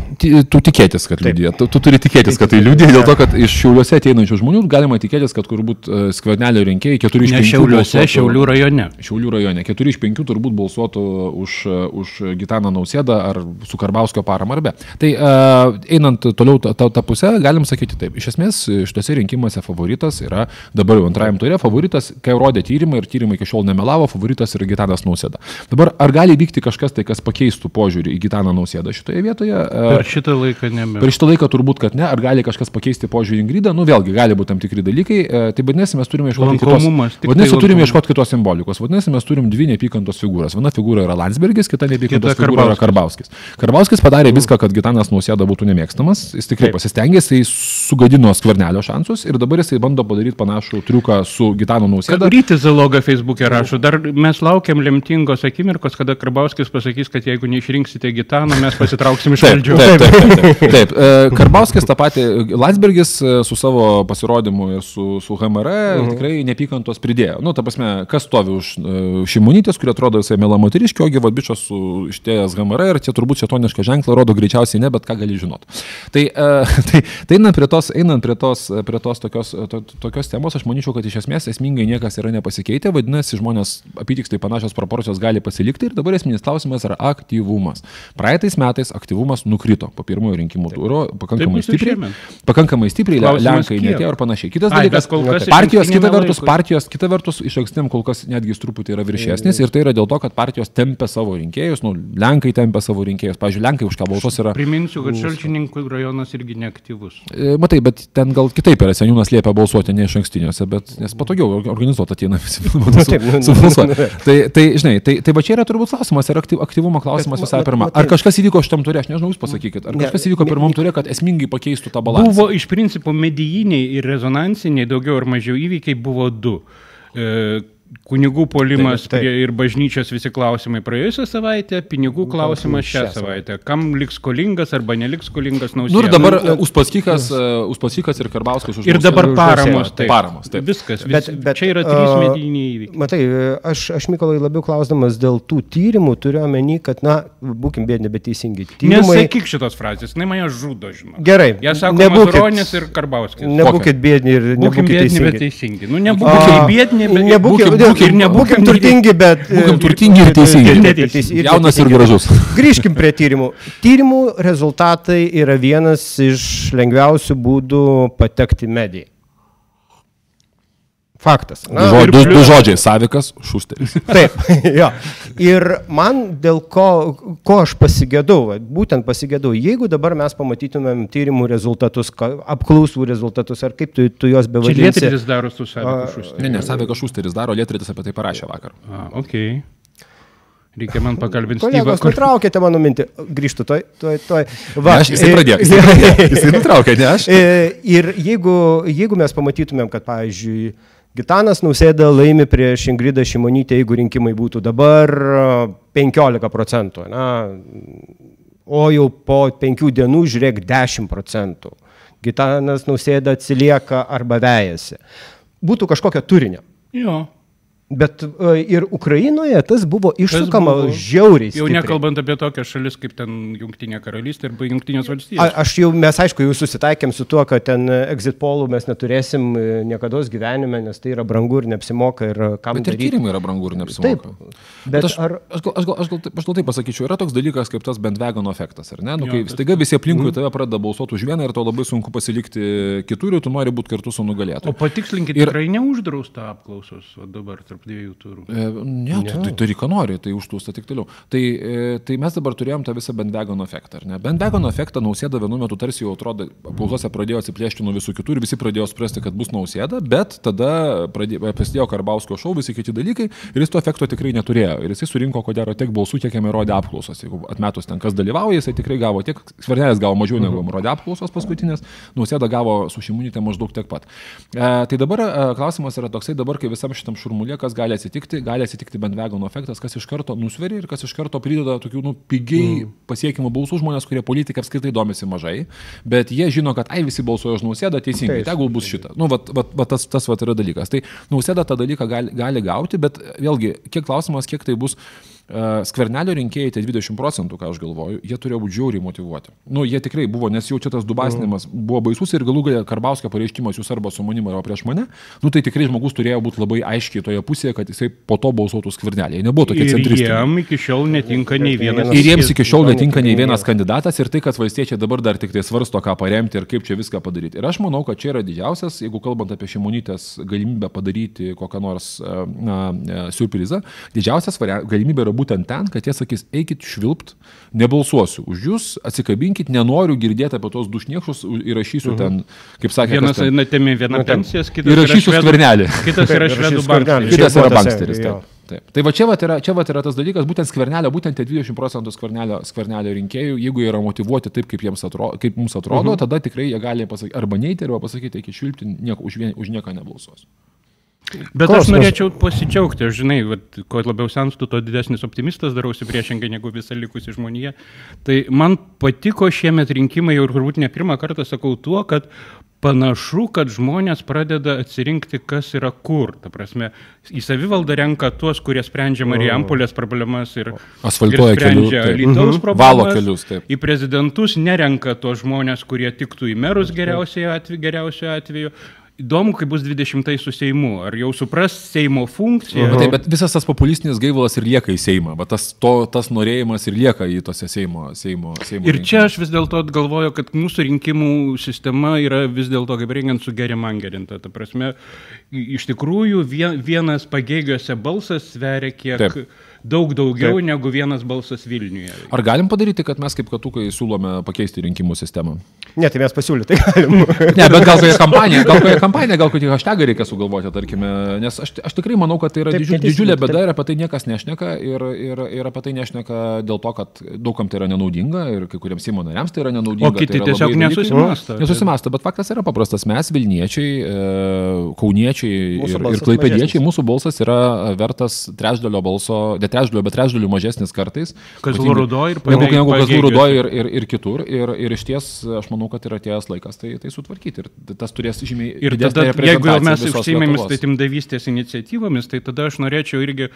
Tu tikėtis, kad liūdė. Tu, tu turi tikėtis, kad tai liūdė, dėl to, kad iš šiauliuose ateinančių žmonių galima tikėtis, kad turbūt e, skvernelio rinkėjai 4 iš 5 Ne Šiauliuose, Šiaulių rajone. Šiaulių rajone 4 iš 5 turbūt balsuotų už, e, už Gitaną Nausėdą ar su Karbauskio paramą ar be. Tai uh, einant toliau tą, tą, tą pusę, galim sakyti taip. Iš esmės, šituose rinkimuose favoritas yra dabar jau antrajam turė, favoritas, kai rodė tyrimai ir tyrimai iki šiol nemelavo, favoritas yra Gitanas Nausėda. Dabar ar gali vykti kažkas tai, kas pakeistų požiūrį į Gitaną Nausėdą šitoje vietoje? E, Per šitą laiką nebe. Per šitą laiką turbūt, kad ne. Ar gali kažkas pakeisti požiūrį į Ingridą? Nu, vėlgi, gali būti tam tikri dalykai. E, tai vadinasi, mes turime ieškoti kitos, vadinasi, turime ieškoti kitos simbolikos. Vadinasi, mes turim dvi neapykantos figūras. Viena figūra yra Landsbergis, kita neapykantos Kita figūra yra Karbauskis. Karbauskis padarė viską, kad Gitanas Nausėda būtų nemėgstamas. Jis tikrai Taip. pasistengė, jis sugadino skvernelio šansus ir dabar jisai bando padaryti panašų triuką su Gitanu Nausėda. Rytis Zaloga Facebook'e rašo, dar mes laukiam lemtingos akimirkos, kada Karbauskis pasakys, kad jeigu neišrinksite Gitaną, mes pasitrauksim iš valdžios. Taip. E, Karbauskis tą patį, Landsbergis e, su savo pasirodymu ir su, su HMR Mhm. tikrai nepykantos pridėjo. Nu, ta prasme, kas stovi už e, šimonytės, kurie atrodo visai mėla moteriškio, ogi vadbičios su ištėjęs HMR ir čia turbūt šetonišką ženklą rodo greičiausiai ne, bet ką gali žinoti. Tai, tai, tai einant prie tos, einant prie tos, prie tos tokios, to, tokios temos, aš manyčiau, kad iš esmės esmingai niekas yra nepasikeitę, vadinasi, žmonės apytiksliai panašios proporcijos gali pasilikti ir dabar esminis klausimas yra aktyvumas. Praeitais metais aktyvumas nukrito. Po pirmo pirmojo rinkimų turo pakankamai stipriai. Pakankamai stipriai, Klausimas, Lenkai kiek? netėjo ir panašiai. Kitas Ai, dalykas, kas partijos, kita vertus, partijos, kita vertus, iš ankstiniam kol kas netgi truputį yra viršesnis ir tai yra dėl to, kad partijos tempia savo rinkėjus, nu, Lenkai tempia savo rinkėjus. Pavyzdžiui, Lenkai už ką balsuos yra Priminsiu, kad Šalčininkų rajonas irgi neaktyvus. E, Matai, bet ten gal kitaip yra, seniūnas liepia balsuoti ne iš ankstiniuose, bet nes patogiau or- organizuoti ateina visi su, taip, nu, su balsuoti. Tai, tai, žinai, tai, tai va čia yra turbūt klausimas, yra aktyv, aktyvumo klausimas visai ma- pirma. Ar kažkas įvyko šitam turė, aš nežinau, jūs pasakykit, ar Ne, kažkas įvyko pirmam turė, kad esmingai pakeistų tą balansą? Buvo iš principo medijiniai ir rezonansiniai, daugiau ar mažiau įvykiai buvo du. E, kunigų polimas Taip, taip. ir bažnyčios visi klausimai praėjusią savaitę, pinigų klausimas šią šią savaitę. Kam liks skolingas arba neliks skolingas nausėda. Nu ir dabar uh, Uspaskikas, uh, Uspaskikas ir Karbauskas už Ir dabar paramos. Taip. Paramos, taip. Viskas. Vis, Bet- bet, čia yra trys a, medijiniai įvykiai. Matai, aš, aš Mykolai labiau klausdamas dėl tų tyrimų turiu omeny, kad, na, būkim bėdini, bet teisingi. Tyrimai... Nesakyk šitos frazės, jinai mane žudo, žinau. Gerai, Jie sako, nebūkit- Mazuronis ir Karbauskis. Nebūkit bėdini ir nebūkit bėdini, bet teisingi. teisingi. Nu, nebūkim A, bėdini, bet nebūkim, būkim- būkim, ir nebūkim būkim turtingi, bet... Būkim e, turtingi ir teisingi. ir ir Jaunas ir gražus. Grįžkim prie tyrimų. Tyrimų rezultatai yra vienas iš lengviausių būdų patekti į mediją. Faktas. Du, žo, du, du plius- žodžiai - savikas, šusteris. Taip, jo. Ir man dėl ko, ko aš pasigėdau, būtent pasigėdau, jeigu dabar mes pamatytumėm tyrimų rezultatus, apklausų rezultatus, ar kaip tu, tu juos Čia bevadinsi. lietris daro su saviku šustė. Ne, ne, savikas šusteris daro, Lietritis apie tai parašė vakar. A, ok. Reikia man pakalbinti Kolegos, Styvą. nutraukėte mano mintį. Grįžtu, toj, toj, toj. Va, aš, jisai pradėjo, jisai, pradėjo, jisai nutraukė, ne aš. E, Ir jeigu, jeigu mes pamatytumėm, kad, pavyzdžiui, Gitanas Nausėda laimi prieš Ingridą Šimonytę, jeigu rinkimai būtų dabar e, 15 procentų, na, o jau po penkių dienų žiūrėk 10 procentų. Gitanas Nausėda atsilieka arba vejasi. Būtų kažkokio turinio. Jo. Bet e, ir Ukrainoje tas buvo išsukama buvo- žiauriai. Jau stipriai. nekalbant apie tokias šalis kaip ten Junktinė karalystė arba Junktinės A, valstijos. aš jau, mes aišku, jau susitaikėm su tuo, kad ten exit polų mes neturėsim niekada gyvenime, nes tai yra brangu ir neapsimoka ir e, kam Bet ir daryti. tyrimai yra brangu ir neapsimoka. Taip, Bet bet aš, ar... aš, gal, aš, gal, aš, gal, aš gal taip pasakyčiau, yra toks dalykas kaip tas bandwagon efektas, ar ne? Nu, Jo, kai bet- staiga visi aplinkui tave pradeda balsuoti už vieną ir tau labai sunku pasilikti kitur ir tu nori būti kartu su O nugalėtoju. patikslinkit, Ir- tikrai neuždrausta apklausos o dabar tarp dviejų turų. E, Ne, tai, tai turi ką nori, tai užtūsta tik toliau. Tai, e, tai mes dabar turėjom tą visą bandwagon efektą, ar ne? Bandwagon efektą nausėda vienu metu tarsi jau atrodo, apklausose pradėjo atsiplėšti nuo visų kitų ir visi pradėjo suprasti, kad bus nausėda, bet tada pradėjo, prasidėjo Karbausko šau, visi kiti dalykai ir jis to efekto tikrai neturėjo. Ir jisai surinko, ko gero, tiek balsų, kiek jam įrodė apklausos. Jeigu atmetus ten, kas dalyvauja, jisai tikrai gavo tiek, skvernelis gavo mažiau negu jam rodė apklausos paskutinės, nausėda gavo su šimunite maždaug tiek pat. E, tai dabar e, klausimas yra toksai, dabar kai visam šitam šurmulė, kas gali atsitikti, gali atsitikti bandwagon efektas, kas iš karto nusveria ir kas iš karto prideda tokių nu, pigiai mm. pasiekimų balsų žmonės, kurie politikai apskritai domisi mažai, bet jie žino, kad ai visi balsuoja už nausėdą teisingai, Taip. tegul bus šitą. Nu, vat, vat, vat, tas, tas vat yra dalykas. Tai nausėda tą dalyką gali, gali gauti, bet vėlgi, kiek klausimas, kiek tai bus skvernelio rinkėjai, tai 20 procentų, ką aš galvoju, jie turėjo būti žiauriai motivuoti. Nu, jie tikrai buvo, nes jau čia tas dubasinimas mm. buvo baisus ir galų galę Karbauskio pareiškimas jūs arba su manimi, arba prieš mane. Nu, tai tikrai žmogus turėjo būti labai aiškiai toje pusėje, kad jisai po to balsuotų skvernelį. Jie nebuvo tokie Ir centristai. jiem iki šiol netinka nei vienas. Ir jiems iki šiol netinka nei vienas kandidatas ir tai, kad valstiečiai dabar dar tik tai svarsto, ką paremti ir kaip čia viską padaryti. Ir aš manau, kad čia yra didžiausias, jeigu kalbant apie šimonytės galimybę padaryti kokią nors na, surprizą, didžiausias galimybė yra būtent ten, kad jie sakys, eikit švilpt, nebalsuosiu už jūs, atsikabinkit, nenoriu girdėti apie tos dušniekšus, įrašysiu ten, kaip sakė, Vienas eina temi vieną pensijas, kitas įrašysiu skvernelį. kitas yra švedų skvernelį. Kitas yra banksteris. Taip. Tai va čia vat yra, čia vat yra tas dalykas, būtent skvernelio, būtent tie 20 procentų skvernelio, skvernelio rinkėjų, jeigu jie yra motivuoti taip, kaip, jiems atrodo, kaip mums atrodo, uh -huh. tada tikrai jie gali pasakyti, arba neiti, arba pasakyti, iki švilpti, nieko, už, vien, už nieką nebalsuos. Bet Klausimas- aš norėčiau pasidžiaugti, žinai, vat, kuo labiau senstu, tuo didesnis optimistas darausi priešingai negu visa likusi žmonija. Tai man patiko šiemet rinkimai jau turbūt ne pirmą kartą sakau tuo, kad panašu, kad žmonės pradeda atsirinkti, kas yra kur. Ta prasme, į savivaldą renka tuos, kurie sprendžia Marijampolės problemas ir, Asfaltuoja ir kelių. Lietuvos Mhm. problemas. Valo kelius, taip. Į prezidentus nerenka tos žmonės, kurie tiktų į merus geriausiai atveju, geriausiu atveju. Įdomu, kaip bus 20 su Seimu. Ar jau supras Seimo funkciją? -huh. Taip, bet visas tas populistinis gaivalas ir lieka į Seimą. Bet tas, to, tas norėjimas ir lieka į tose Seimo. Seimo, Seimo ir čia aš vis dėlto galvoju, kad mūsų rinkimų sistema yra vis dėlto, kaip reikiant, sugerimangerinta. Ta prasme, iš tikrųjų vienas pagėgiuose balsas sveria kiek... Taip daug daugiau Taip. negu vienas balsas Vilniuje. Ar galim padaryti, kad mes kaip katukai siūlome pakeisti rinkimų sistemą? Ne, tai mes pasiūlyti galim. ne, bet gal kokią kampaniją, gal kokią kampaniją, gal kokį hashtagą reikia sugalvoti, tarkime, nes aš, aš tikrai manau, kad tai yra taip, didžiulė, didžiulė bėda ir apie tai niekas nešneka ir, ir, ir apie tai nešneka dėl to, kad daugam tai yra nenaudinga ir kai kuriems Seimo nariams tai yra nenaudinga. O kiti tai tiesiog nesusimasta. Nesusimasta, bet faktas yra paprastas. Mes, Vilniečiai, e, Kauniečiai ir, ir Klaipėdiečiai, mūsų balsas yra vertas trečdalio balso, trečdaliu, bet trečdaliu mažesnis kartais. Kazlų rudoje ir panašiai. Negu, negu Kazlų rudoje ir, ir, ir kitur. Ir, ir iš ties aš manau, kad yra atėjęs laikas tai, tai sutvarkyti. Ir tas turės žymiai. Ir tada, jeigu mes užsiimėmės tai timdavystės iniciatyvomis, tai tada aš norėčiau irgi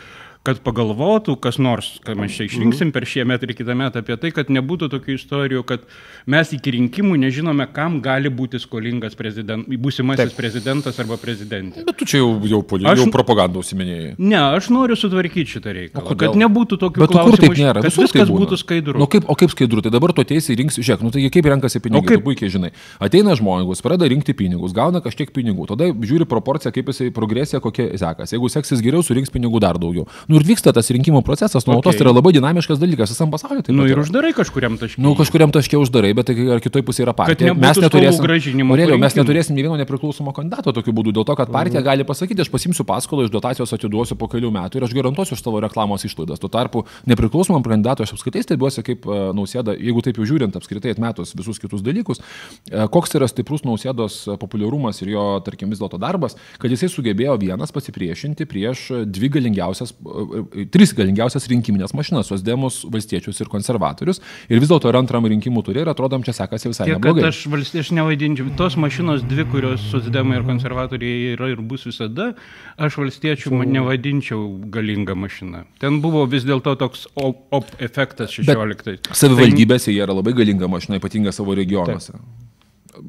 kad pagalvotų kas nors, ką mes čia išrinksim per šie metai ir kitą metą apie tai, kad nebūtų tokių istorijų, kad mes iki rinkimų nežinome, kam gali būti skolingas prezident, būsimasis Taip. prezidentas arba prezidentė. Bet tu čia jau, jau, jau aš, propagandą užsiminėjai. Ne, aš noriu sutvarkyti šitą reikalą. Kad nebūtų tokių Bet klausimų. Taip nėra? Kad Visur viskas būtų skaidru. Nu, kaip, o kaip skaidru? Tai dabar tu ateisi rinksi, žiūrėk, nu tai kaip renkasi pinigus, kaip... puikiai žinai. Ateina žmogus, pradeda rinkti pinigus, gauna kažkiek pinigų, tada žiūri proporciją, kaip jisai progresija, kokia sekasi. Jeigu seksis geriau, surinks pinigų dar daugiau. Nu ir vyksta tas rinkimų procesas, nuolatos okay. tai yra labai dinamiškas dalykas visam pasauliu. Tai nu ir uždarai kažkuriam taškui. Nu kažkuriam taškui uždarai, bet tai ar kitoj pusėje yra partija. Mes neturėsim, Aurelio, mes neturėsim nei vieno nepriklausomo kandidato tokiu būdu, dėl to, kad partija mhm. gali pasakyti, aš pasimsiu paskolą iš dotacijos atiduosiu po kelių metų ir aš garantuosiu už tavo reklamos išlaidas. Tuo tarpu nepriklausomam kandidatui aš apskritai stebiuosi, kaip uh, nausėda, jeigu taip jau žiūrint apskritai atmetus visus kitus dalykus, uh, koks yra stiprus nausėdos populiarumas ir jo, tarkim, vis dėlto darbas, kad jisai sugebėjo vienas pasipriešinti prieš dvi galingiausias, uh, tris galingiausias rinkiminės mašinas, Sosdemus, valstiečius ir konservatorius. Ir vis dėlto antram rinkimų turė ir atrodom, čia sekasi visai Tiek, neblogai. Aš valstiečių nevaidinčiau. Tos mašinos dvi, kurios Sosdemai ir konservatoriai yra ir bus visada, aš valstiečių mm. nevadinčiau galinga mašina. Ten buvo vis dėlto toks op, op efektas 16. Bet savivaldybėse tai... jie yra labai galinga mašina, ypatingai savo regionuose. Taip.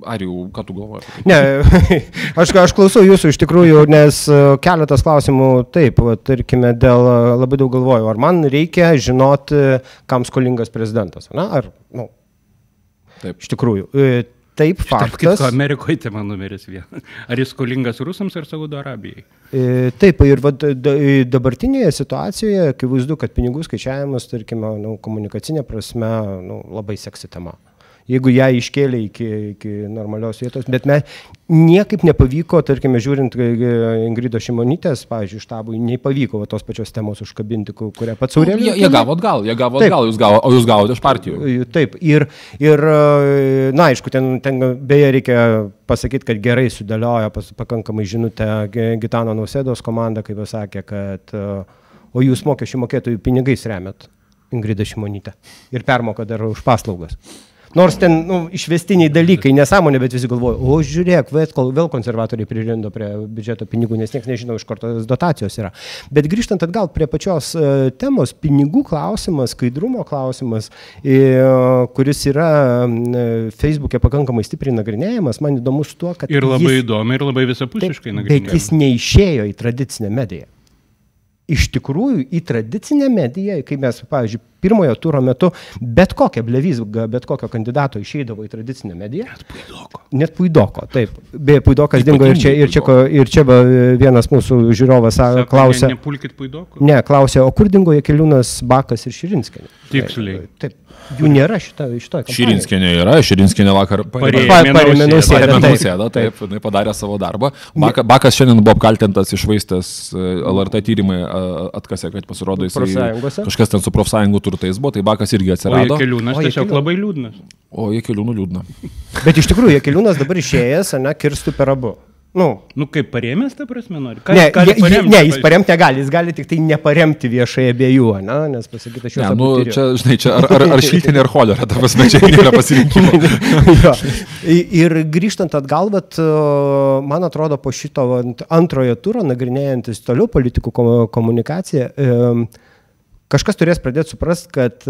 Ar jau, ką tu galvoji? Ne, aš, aš klausau jūsų iš tikrųjų, nes e, keletas klausimų, taip, va, tarkime, dėl e, labai daug galvoju, ar man reikia žinoti, kam skolingas prezidentas, na, ar, na, nu, taip. Iš tikrųjų. E, taip, faktas. Kaip Amerikoje tema numeris vienas. Ar jis skolingas rusams ar Saudo Arabijai? Taip, ir va, dabartinėje situacijoje, kai vaizdu, kad pinigų skaičiavimas, tarkime, nu, komunikacinė prasme, nu, labai seksi tema jeigu ją iškėlė iki, iki normalios vietos, bet mes niekaip nepavyko, tarkime, žiūrint e, Ingrido Šimonytės, pavyzdžiui, štabui, nepavyko va, tos pačios temos užkabinti, kurią pats Aurelijus. Nu, jie, jie gavo atgal, jie gavo taip. atgal, jūs gavo, o jūs gavote iš partijų. E, taip, ir, ir e, na, aišku, ten, ten beje reikia pasakyti, kad gerai sudėliojo pakankamai žinutę Gitano Nausėdos komanda, kaip pasakė, kad o jūs mokesčių mokėtojų pinigais remiat Ingridą Šimonytę ir permoka dar už paslaugas. Nors ten nu, išvestiniai dalykai, nesąmonė, bet visi galvoja, o žiūrėk, vėl, konservatoriai pririndo prie biudžeto pinigų, nes niekas nežino, iš kur tos dotacijos yra. Bet grįžtant atgal prie pačios uh, temos, pinigų klausimas, skaidrumo klausimas, uh, kuris yra uh, Facebook'e pakankamai stipriai nagrinėjamas, man įdomus tuo, kad... Ir labai jis, įdomi, ir labai visapusiškai nagrinėjamas. Bet jis neišėjo į tradicinę mediją iš tikrųjų į tradicinę mediją, kai mes, pavyzdžiui, pirmojo turo metu bet kokią blevizgą, bet kokio kandidato išeidavo į tradicinę mediją. Net puidoko. Net puidoko, taip. Beje, puidokas dingo ir čia, ir čia, ir čia vienas mūsų žiūrovas Sako, klausė. Ne, nepulkit puidoko. Ne, klausė, o kur dingo Jekeliūnas Bakas ir Širinskai? Tiksliai. Taip. Jų nėra šito, šito. Širinskinė yra, Širinskinė vakar parėmė nausėdą, taip, jinai padarė savo darbą. Baka, Bakas šiandien buvo apkaltintas išvaistęs e, LRT tyrimai atkasė, kad pasirodo jisai kažkas ten su profsąjungų turtais buvo, tai Bakas irgi atsirado. O Jekeliūnas tiesiog labai liūdnas. O Jekeliūnų liūdna. Bet iš tikrųjų Jekeliūnas dabar išėjęs, ne, kirstų per abu. Nu, nu kaip paremęs, ta prasme, nori. Ką, ne, gali paremti, ne, jis paremti negali, jis gali tik tai neparemti viešai abiejų, ne, nes pasakyti, aš jau... Ne, nu, čia, žinai, čia ar, ar, ar šiltinė ar cholera, ta prasme, čia nėra pasirinkimo. ir grįžtant atgal, bet man atrodo, po šito antrojo turo, nagrinėjantis toliau politikų komunikaciją, kažkas turės pradėti suprasti, kad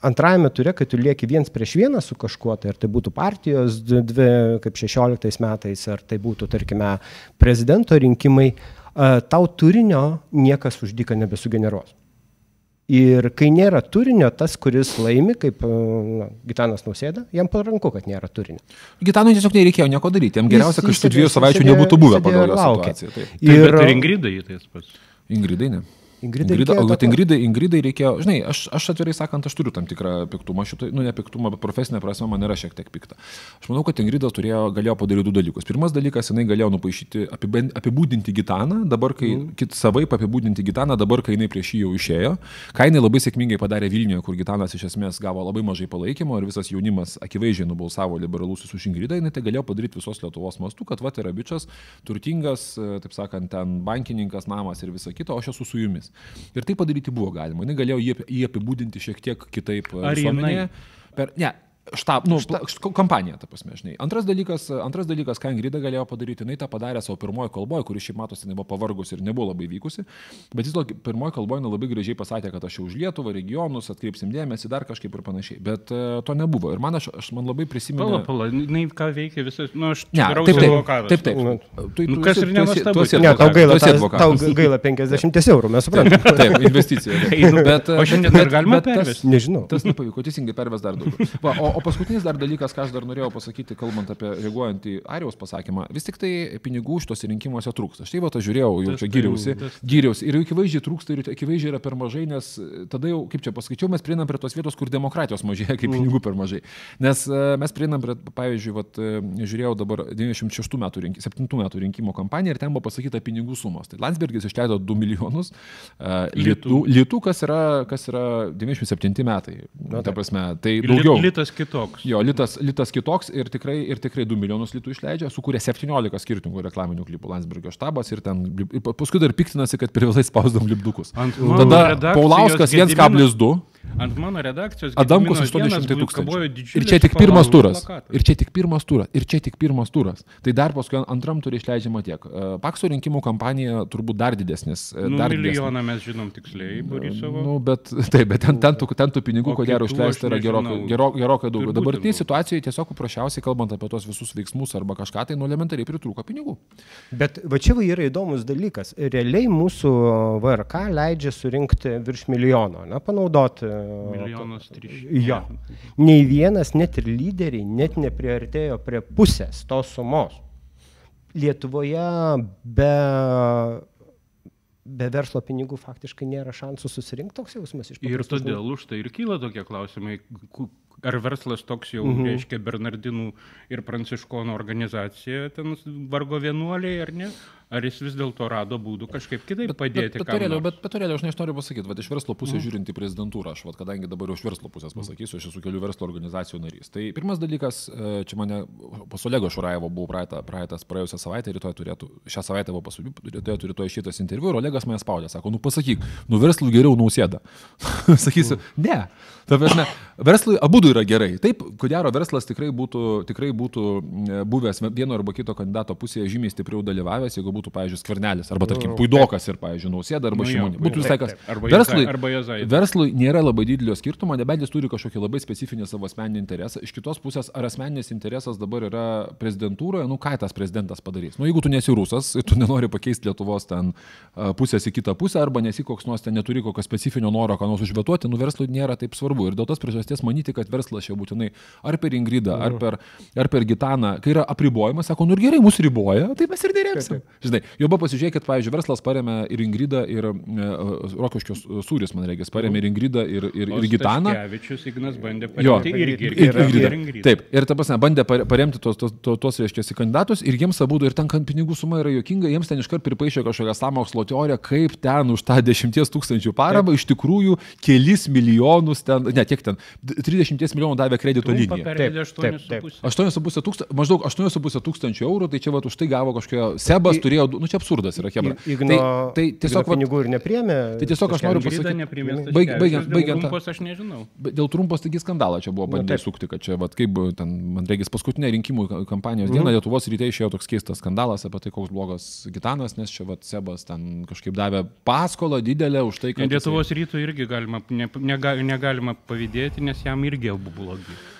antrajame ture, kai tu lieki viens prieš vieną su kažkuo, tai ar tai būtų partijos dvi, kaip 16 metais, ar tai būtų, tarkime, prezidento rinkimai, tau turinio niekas uždyka nebesugeneruos. Ir kai nėra turinio, tas, kuris laimi, kaip na, Gitanas nusėda, jam paranku, kad nėra turinio. Gitanui tiesiog nereikėjo nieko daryti, jam geriausia, kad šitų dviejų savaičių nebūtų buvę pagal situaciją. Taip. Ir, ir Ingridai tas pats. Ingridai ne. Ingridai, Ingrida, o bet Ingridai, Ingridai reikėjo, žinai, aš, aš atvirai sakant, aš turiu tam tikrą piktumą, šito, nu ne piktumą, bet profesinė prasme man yra šiek tiek pikta. Aš manau, kad Ingrida turėjo, galėjo padaryti du dalykus. Pirmas dalykas, jinai galėjo nupaišyti, apibūdinti Gitaną, dabar kai, mm. kit savai apibūdinti Gitaną, dabar kai jinai prieš jį jau išėjo. Ką jinai labai sėkmingai padarė Vilniuje, kur Gitanas iš esmės gavo labai mažai palaikymo ir visas jaunimas akivaizdžiai nubalsavo liberalusius už Ingridą, jinai tai galėjo padaryti visos Lietuvos mastu, kad va, tai yra bičias, turtingas, taip sakant, ten bankininkas, namas ir visa kita, o aš esu su jumis. Ir tai padaryti buvo galima. Jis galėjo jį, jį apibūdinti šiek tiek kitaip. Ar jinai? Per, ne, štab, nu, Šta... kompanija, ta prasme, žinai. Antras dalykas, antras dalykas, ką Ingrida galėjo padaryti, jinai tą padarė savo pirmojo kalboje, kuri šiaip matosi, jinai buvo pavargusi ir nebuvo labai vykusi, bet vis dėlto pirmojo kalboje labai gražiai pasakė, kad aš jau už Lietuvą, regionus, atkreipsim dėmesį, dar kažkaip ir panašiai. Bet uh, to nebuvo. Ir man, aš, aš man labai prisimenu. Pala, pala, jinai ką veikia visas, nu, aš ne, taip, taip. Taip, taip. Nu, tu, nu, kas ir nenuostabu. Ne, tau gaila, tau gaila 50 eurų, mes suprantame. taip, investicija. bet, o šiandien dar galima pervesti? Nežinau. Tas nepavyko, teisingai perves dar daugiau. O, o paskutinis dar dalykas ką aš dar norėjau pasakyti, kalbant apie reaguojant į Arijos pasakymą, vis tik tai pinigų šitos rinkimuose trūksta. Štai va, aš žiūrėjau, jau čia gyriausi, gyriausi ir akivaizdžiai trūksta ir akivaizdžiai yra per mažai, nes tada jau, kaip čia paskaičiau, mes prieinam prie tos vietos, kur demokratijos mažėja, kaip pinigų per mažai. Nes uh, mes prieinam prie, pavyzdžiui, vat, žiūrėjau dabar 96 metų, rink, 7 metų rinkimų kampaniją ir ten buvo pasakyta pinigų sumos. Tai Landsbergis išleido 2 milijonus litų, litų kas, yra, kas yra 97 metai. Na, ta prasme, tai daugiau. Litas kitoks. Jo, litas litas, kitoks ir tikrai, ir tikrai 2 milijonus litų išleidžia, sukūrė 17 skirtingų reklaminių klipų Landsbergio štabas ir ten, ir paskui dar piktinasi, kad per vėlai spausdom lipdukus. Tada Paulauskas 1,2. Ant mano redakcijos. Adamkus 800 tūkstančių. Ir čia tik pirmas turas. Ir čia tik pirmas turas. Ir čia tik pirmas turas. Tai dar paskui antram turė išleidžiama tiek. E, Pakso rinkimų kampanija turbūt dar didesnis. E, nu, dar milijoną mes žinom tiksliai, Borisovo. Nu, bet, taip, bet ten, ten, tų, ten tų pinigų, ko gero, išleista yra gerokai, gerokai, gerokai daugiau. Dabartinėje situacijoje tiesiog paprasčiausiai, kalbant apie tos visus veiksmus arba kažką, tai nu elementariai pritrūko pinigų. Bet va čia va yra įdomus dalykas. Realiai mūsų VRK leidžia surinkti virš milijono, na, panaudoti Milijonas trys. Jo. Nei vienas, net ir lyderiai, net nepriartėjo prie pusės tos sumos. Lietuvoje be, be verslo pinigų faktiškai nėra šansų susirinkti toks jausmas iš Ir todėl už tai ir kyla tokie klausimai, ar verslas toks jau, mhm. reiškia, Bernardinų ir Pranciškonų organizacija, ten vargo vienuoliai ar ne? Ar jis vis dėlto rado būdų kažkaip kitaip bet, padėti? Bet, bet, turėliau, bet, bet turėliau, aš noriu pasakyti, va, iš verslo pusės mm. žiūrint į prezidentūrą, aš, va, kadangi dabar jau iš verslo pusės mhm. pasakysiu, aš esu kelių verslo organizacijų narys. Tai pirmas dalykas, e, čia mane pas Olego Šuraevo buvo praeitą, praeitas praėjusią savaitę, rytoj turėtų, šią savaitę buvo pasūlyta, rytoj turėtų šitas interviu ir Olegas mane spaudė, sako, nu pasakyk, nu verslui geriau nausėda. Sakysiu, mm. ne. Prasme, verslui abu yra gerai. Taip, ko gero, verslas tikrai būtų, tikrai būtų e, buvęs vieno arba kito kandidato pusėje žymiai stipriau dalyvavęs, jeigu būtų, pavyzdžiui, skvernelis, arba, tarkim, Puidokas ir, pavyzdžiui, Nausėda, arba nu, Šimonė. Būtų visai kas. Verslui, verslui nėra labai didelio skirtumo, nebent jis turi kažkokį labai specifinį savo asmeninį interesą. Iš kitos pusės, ar asmeninis interesas dabar yra prezidentūroje, nu ką tas prezidentas padarys? Nu, jeigu tu nesi rusas ir tu nenori pakeisti Lietuvos ten pusės į kitą pusę, arba nesi koks nors ten neturi kokio specifinio noro, ką nors užvetuoti, nu verslui nėra taip svarbu svarbu. Ir dėl tos priežasties manyti, kad verslas čia būtinai ar per Ingridą, ar per, ar per Gitaną, kai yra apribojimas, sako, nu ir gerai, mūsų riboja, tai mes ir dėrėsim. Žinai, jau buvo pasižiūrėkit, pavyzdžiui, verslas paremė ir Ingridą, ir e, Rokiškios sūris, man reikia, paremė ir Ingridą, ir, ir, ir Gitaną. Kevičius Ignas bandė paremti irgi, ir, ir, ir, ir, Taip, ir ta prasme, bandė paremti tos, tos, tos, tos reiškia, kandidatus ir jiems abu, ir ten pinigų suma yra jokinga, jiems ten iškart pripaišė kažkokią samokslo teoriją, kaip ten už tą 10 tūkstančių paramą iš tikrųjų kelis milijonus ten, ne tiek ten, 30 10 milijonų davė kredito liniją. Pervedė Taip, taip, 8,5. 8,5 tūkstančių, maždaug 8,5 tūkstančių eurų, tai čia va už tai gavo kažkokio, Sebas I- turėjo, nu čia absurdas yra, Hebra. Tai, tai tiesiog, Igno va, pinigų ir nepriemė. Tai tiesiog aš noriu pasakyti- baig- baigiant- baigiant tą- Trumpos aš nežinau. Dėl trumpos taigi skandalą čia buvo Nu, bandė sukti, kad čia, vat, kaip ten, man regis, paskutinė rinkimų ka- kampanijos Mhm. diena Lietuvos ryte išėjo toks keistas skandalas apie tai, koks blogas Gitanas, nes čia vat, Sebas ten kažkaip davė paskolą didelę už tai, kad... Lietuvos ryto irgi galima, ne, nega, negalima pavydėti, nes jam irgi abu blogi.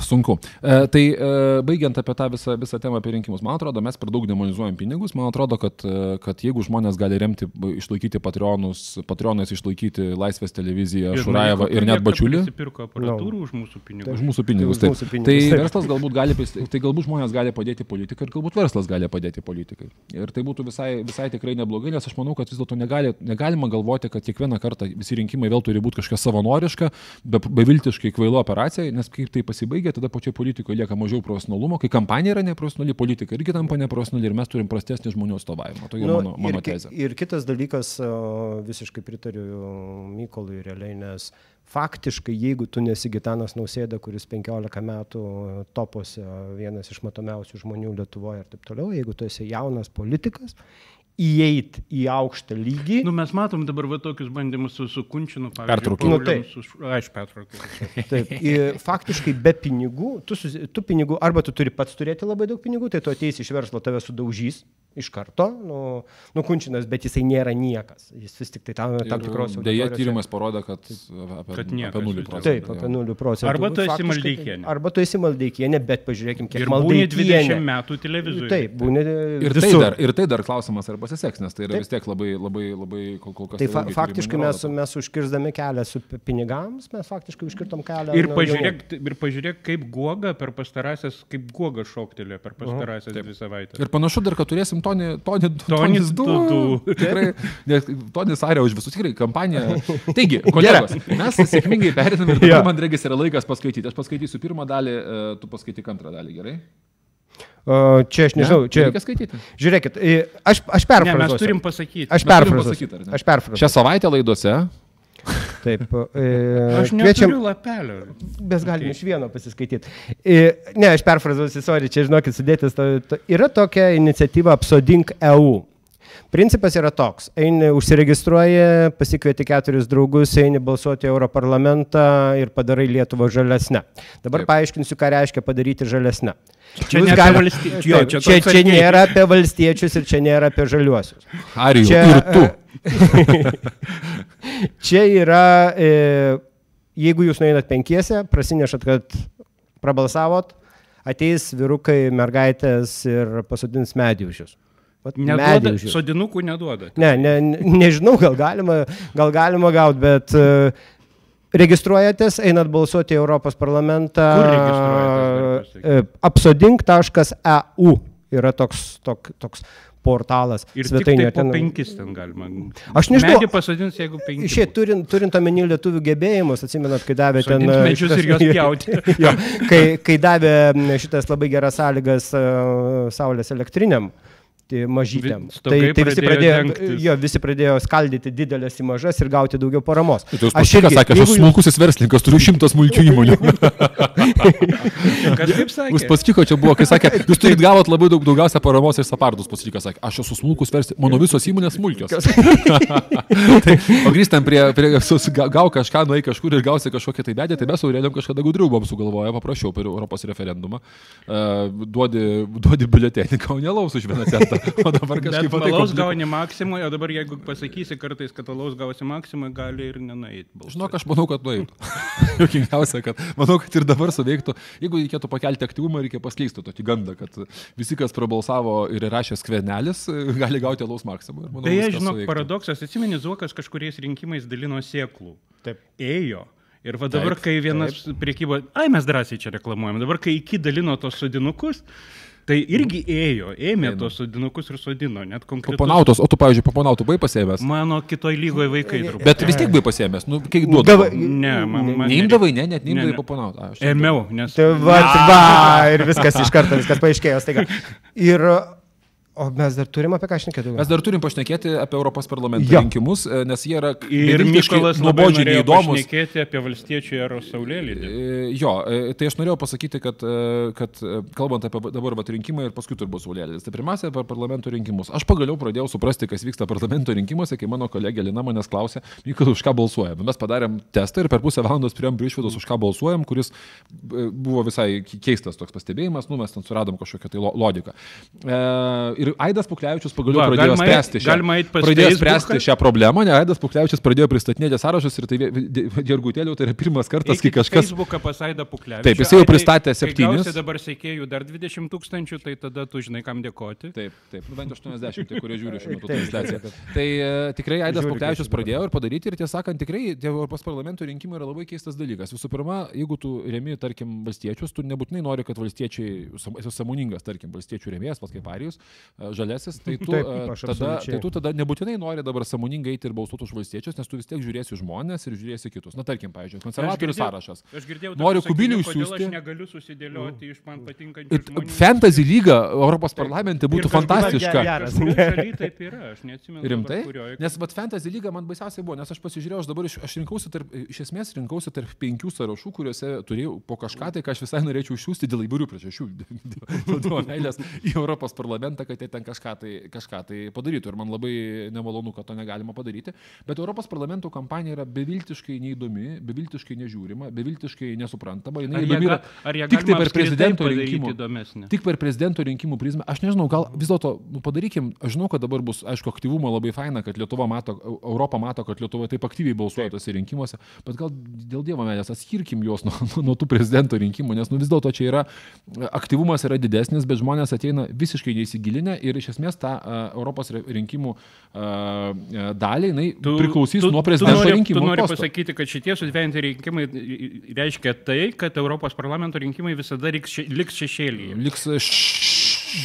Sunku. E, tai e, baigiant apie tą visą, visą temą apie rinkimus, man atrodo, mes per daug demonizuojam pinigus, man atrodo, kad, e, kad jeigu žmonės gali remti, išlaikyti patronus, patronais išlaikyti Laisvės televiziją, Šurajevą ir net Bačiulį. Jis pirko aparatūrų už mūsų pinigus. Už mūsų pinigus. Taip. mūsų pinigus, tai taip. verslas galbūt gali, tai galbūt žmonės gali padėti politikai ir galbūt verslas gali padėti politikai. Ir tai būtų visai, visai tikrai neblogai, nes aš manau, kad vis dėlto negali, negalima galvoti, kad kiekvieną kartą visi rinkimai vėl turi būti kažkokia savanoriška, be, beviltiškai kvailo operacija, nes kaip tai pasibaigia, tada pačioj politikoje lieka mažiau profesionalumo, kai kampanija yra neprofesionali, politika irgi tampa neprofesionali ir mes turim prastesnį žmonių atstovavimą. Tokia nu, mano, mano ir, tezė. ir kitas dalykas, visiškai pritariu Mykolui realiai, nes faktiškai, jeigu tu nesi Gitanas Nausėda, kuris 15 metų topuose vienas iš matomiausių žmonių Lietuvoje ir taip toliau, jeigu tu esi jaunas politikas, įeit į aukštą lygį. Nu, mes matom dabar va tokius bandymus su, su Kunčinu, Pertraukimu. Nu, taip. Su, aš pertraukiu. Taip, ir faktiškai be pinigų, tu, tu pinigų, arba tu turi pats turėti labai daug pinigų, tai tu ateisi iš verslo, tave sudaužys iš karto, nu, nukunčinas, bet jisai nėra niekas. Jis vis tik tai tam, tam tikros Deja, auditorijos- tyrimas parodė, kad apie, Kad niekas apie 0 vis dėlto. procentų. Taip, apie 0 procentų. Arba tu esi tai- Maldeikienė. Arba tu esi maldeikienė, bet pažiūrėkim, kiek Ir būni 20 maldeikienė. metų televizoriuje. Taip, būni Ir tai, dar, ir tai dar klausimas, ar pasiseks, nes tai yra Taip. vis tiek labai, labai, labai kol, kol kas. Tai fa vėlgi faktiškai mes, mes užkirzdami kelią su pi- pinigams, mes faktiškai užkirtom kelią. Ir nu, pažiūrėk, ir pažiūrėk, kaip guoga per pastarąsias, kaip guoga šoktelė per pastarąsias dvi savaitės. Ir panašu dar, kad turėsim Tony, Tony, Tonis du. du, du. Tikrai, nes Tonis Arė už visus, tikrai kampanija. Taigi, kolegos, mes sėkmingai perėmėm ir dabar Jo. man regis yra laikas paskaityti. Aš paskaitysiu pirmą dalį, e, tu paskaityk antrą dalį, gerai? Čia aš nežinau, Ne? čia. Reikia skaityti. Žiūrėkit, aš, aš Ne, perfrazuosiu. mes turim pasakyti. Aš perfrazuosiu. pasakyt, ar ne? Aš perfrazuosiu. Šią savaitę laidose Taip. e, Aš Kviečiam, neturiu lapelio. mes galime iš vieno pasiskaityti. E, Ne, aš perfrazuosiu, sorry, čia žinokit, sudėtis. To, to, yra tokia iniciatyva Apsodink EU. Principas yra toks. Eini, užsiregistruoji, pasikvieti keturis draugus, eini balsuoti Europarlamentą ir padarai Lietuvą žalesnę. Dabar Taip. Paaiškinsiu, ką reiškia padaryti žalesnę. Čia ne gali- valstiečius. Jo, čia čia, čia nėra apie valstiečius ir čia nėra apie žaliuosius. Arijų Čia, ir tu. Čia yra, e, jeigu jūs nueinat penkiese, prasinešat, kad prabalsavot, ateis vyrukai, mergaitės ir pasodins. Vat Neduoda, sodinukų neduoda. Ne, ne, ne- nežinau, gal galima, gal galima gauti, bet e, registruojatės, einat balsuoti į Europos parlamentą. E, Apsodink.eu yra toks, tok, toks portalas. Ir svetainė, tai ten- penkis ten galima. Aš nežinau. Medį pasodins, jeigu penkis. Šiaip turint, turint omeny lietuvių gebėjimus, atsimenat, kai davė ten... Sodint e, medžius šitas- ir juos pjauti. jo, kai, kai davė šitas labai geras sąlygas uh, saulės elektriniam. Tai mažytėm. Tai, tai visi pradėjo dengtis. jo, visi pradėjo skaldyti didelės į mažas ir gauti daugiau paramos. Tai jūs pasakė, sakė, aš esu smulkusis verslininkas, turiu šimtą smulkių įmonių. Kas kaip sakė? Jūs pasakė, čia buvo, kai sakė, jūs turit gavot labai daug daugiausia paramos iš apardus, pasakė, sakė, aš esu smulkus verslininkas, mano visos įmonės smulkios. tai, o grįžtant prie, prie gau kažką, nuai kažkur ir gausi kažkokią tai bedį, tai mes Aureliam kažkada gudriau buvom sugalvoję, paprašiau per Europos referendumą, uh, duodi, duodi biuletenį, kaunėlaus už vieną centą. O dabar kažkaip taip alaus gauni maksimui, o dabar jeigu pasakysi kartais, kad alaus gausi maksimui, gali ir nenueiti. Žinok, aš manau, kad nueitų. Jokingiausia, kad manau, kad ir dabar suveiktų. Jeigu reikėtų pakelti aktyvumą, reikia paskleisti tokį gandą, kad visi, kas prabalsavo ir rašė skvernelis, gali gauti alaus maksimum. Ir manau, Beje, žinok, suveiktų. paradoksas, atsimeni, Zuokas kažkuriais rinkimais dalino sėklų. Taip. Ėjo. Ir va dabar, Taip, kai vienas priekybo, ai mes drąsiai čia reklamuojam, dabar kai iki dalino tos sodinukus, tai irgi ėjo, ėmė Eina. tos sodinukus ir sodino, net konkrečiai. Paponautos, o tu, pavyzdžiui, paponautų buvai pasėmęs. Mano kitoj lygoje vaikai turbūt. Bet vis tiek buvai pasėmęs. Nu, kiek duodavo? Ne, man, man Neimdavai, ne, net Ne, neimdavai ne. paponautų. A, aš Ėmiau, nes... Tai va, va, ir viskas iš karto, viskas paaiškėjo. Staiga. Ir O mes dar turim apie ką šnekėti. Mes dar turim pašnekėti apie Europos parlamento Jo. rinkimus, e, nes jie yra Ir Mykolas nuobodžiai neįdomus. pašnekėti apie valstiečių ero saulėlydį. E, Jo, e, tai aš norėjau pasakyti, kad, kad kalbant apie dabar vat, rinkimą ir paskui turbūt saulėlydis. Tai pirmiausia, apie parlamento rinkimus. Aš pagaliau pradėjau suprasti, kas vyksta parlamento rinkimuose, kai mano kolegė Lina manęs klausė, Mykolai, už ką balsuojame. Mes padarėm testą ir per pusę valandos priėm prie išvados, už ką balsuojam, kuris buvo visai keistas toks pastebėjimas, nu mes ten suradom kažkokią tai lo- logiką. E, ir Aidas Puklevičius pagaliau Va, pradėjo galima eit- spręsti šią, galima eit pas pradėjo spręsti šią problemą, ne, Aidas Puklevičius pradėjo pristatinėti sąrašus ir tai Gergutėliau, tai yra pirmas kartas, kai kažkas... Facebooką pasaidą Puklevičių. Taip, jisai jau pristatė septynis. gausi dabar sekėjų dar 20 tūkstančių, tai tada tu žinai, kam dėkoti. Taip, taip, nu bent 80, tai kurie žiūri šiuo metu transliaciją. Tai e, tikrai Aidas Puklevičius pradėjo ir padaryti ir tiesą sakant, tikrai Europos parlamento rinkimai yra labai keistas dalykas. Visų pirma, jeigu tu remi, tarkim, valstiečius, tu nebūtinai nori, kad valstiečiai, esi samoningas, tarkim, valstiečių remėjas, pas kaip Arijus, žalesis, tai tu, Taip, e, tada, tai tu tada nebūtinai nori dabar samoningai eiti ir balsuoti už valstiečius, nes tu vis tiek žiūrėsi žmonės ir žiūrėsi kitus. Na, tarkim, pavyzdžiui, konservatorių girdėjau- sąrašas. Aš girdėjau, Noriu tokių Kubiliui sakinių, kodėl siųsti. Aš negaliu susidėlioti iš man patinkančių Ir. Fantasy lyga Europos parlamente būtų kažkaip fantastiška. geras. Taip yra, aš neatsimenu. Rimtai? dabar kurioj. Nes vat Fantasy lyga man baisiausiai buvo, nes aš pasižiūrėjau, aš dabar iš, aš rinkausi tarp, iš esmės rinkausi tarp penkių sąrašų, kuriuose turėjau po kažką tai, ką aš visai norėčiau išsiųsti dėl įvairių priežasčių, dėl meilės į Europos parlamentą, kad jie ten kažką tai, kažką tai padarytų. Ir man labai nemalonu, kad to negalima padaryti. Bet Europos parlamento kampanija yra beviltiškai neįdomi, beviltiškai nežiūrima, beviltiškai nesuprantama. Jinai Ar jie, yra ar jie tik tai per prezidento rinkimų. įdomesnį? Tik per prezidento rinkimų prizmę. Aš nežinau, gal vis dėlto nu, padarykim, aš žinau, kad dabar bus, aišku, aktyvumo labai faina, kad Lietuva mato, Eu- Europa mato, kad Lietuva taip aktyviai balsuoja tose rinkimuose, bet gal dėl Dievo meilės atskirkim juos nuo, nuo, nuo tų prezidento rinkimų, nes nu, vis dėlto čia yra, aktyvumas yra didesnis, bet žmonės ateina visiškai neįsigilinę ir iš esmės tą Europos rinkimų dalį, jinai tu, priklausys nuo prezidento tu rinkimų. Tu nori posto. pasakyti, kad šitie sudventi rinkimai reiškia tai, kad Europos parlamento rinkimai visada liks, liks šešėlyje. Liks š...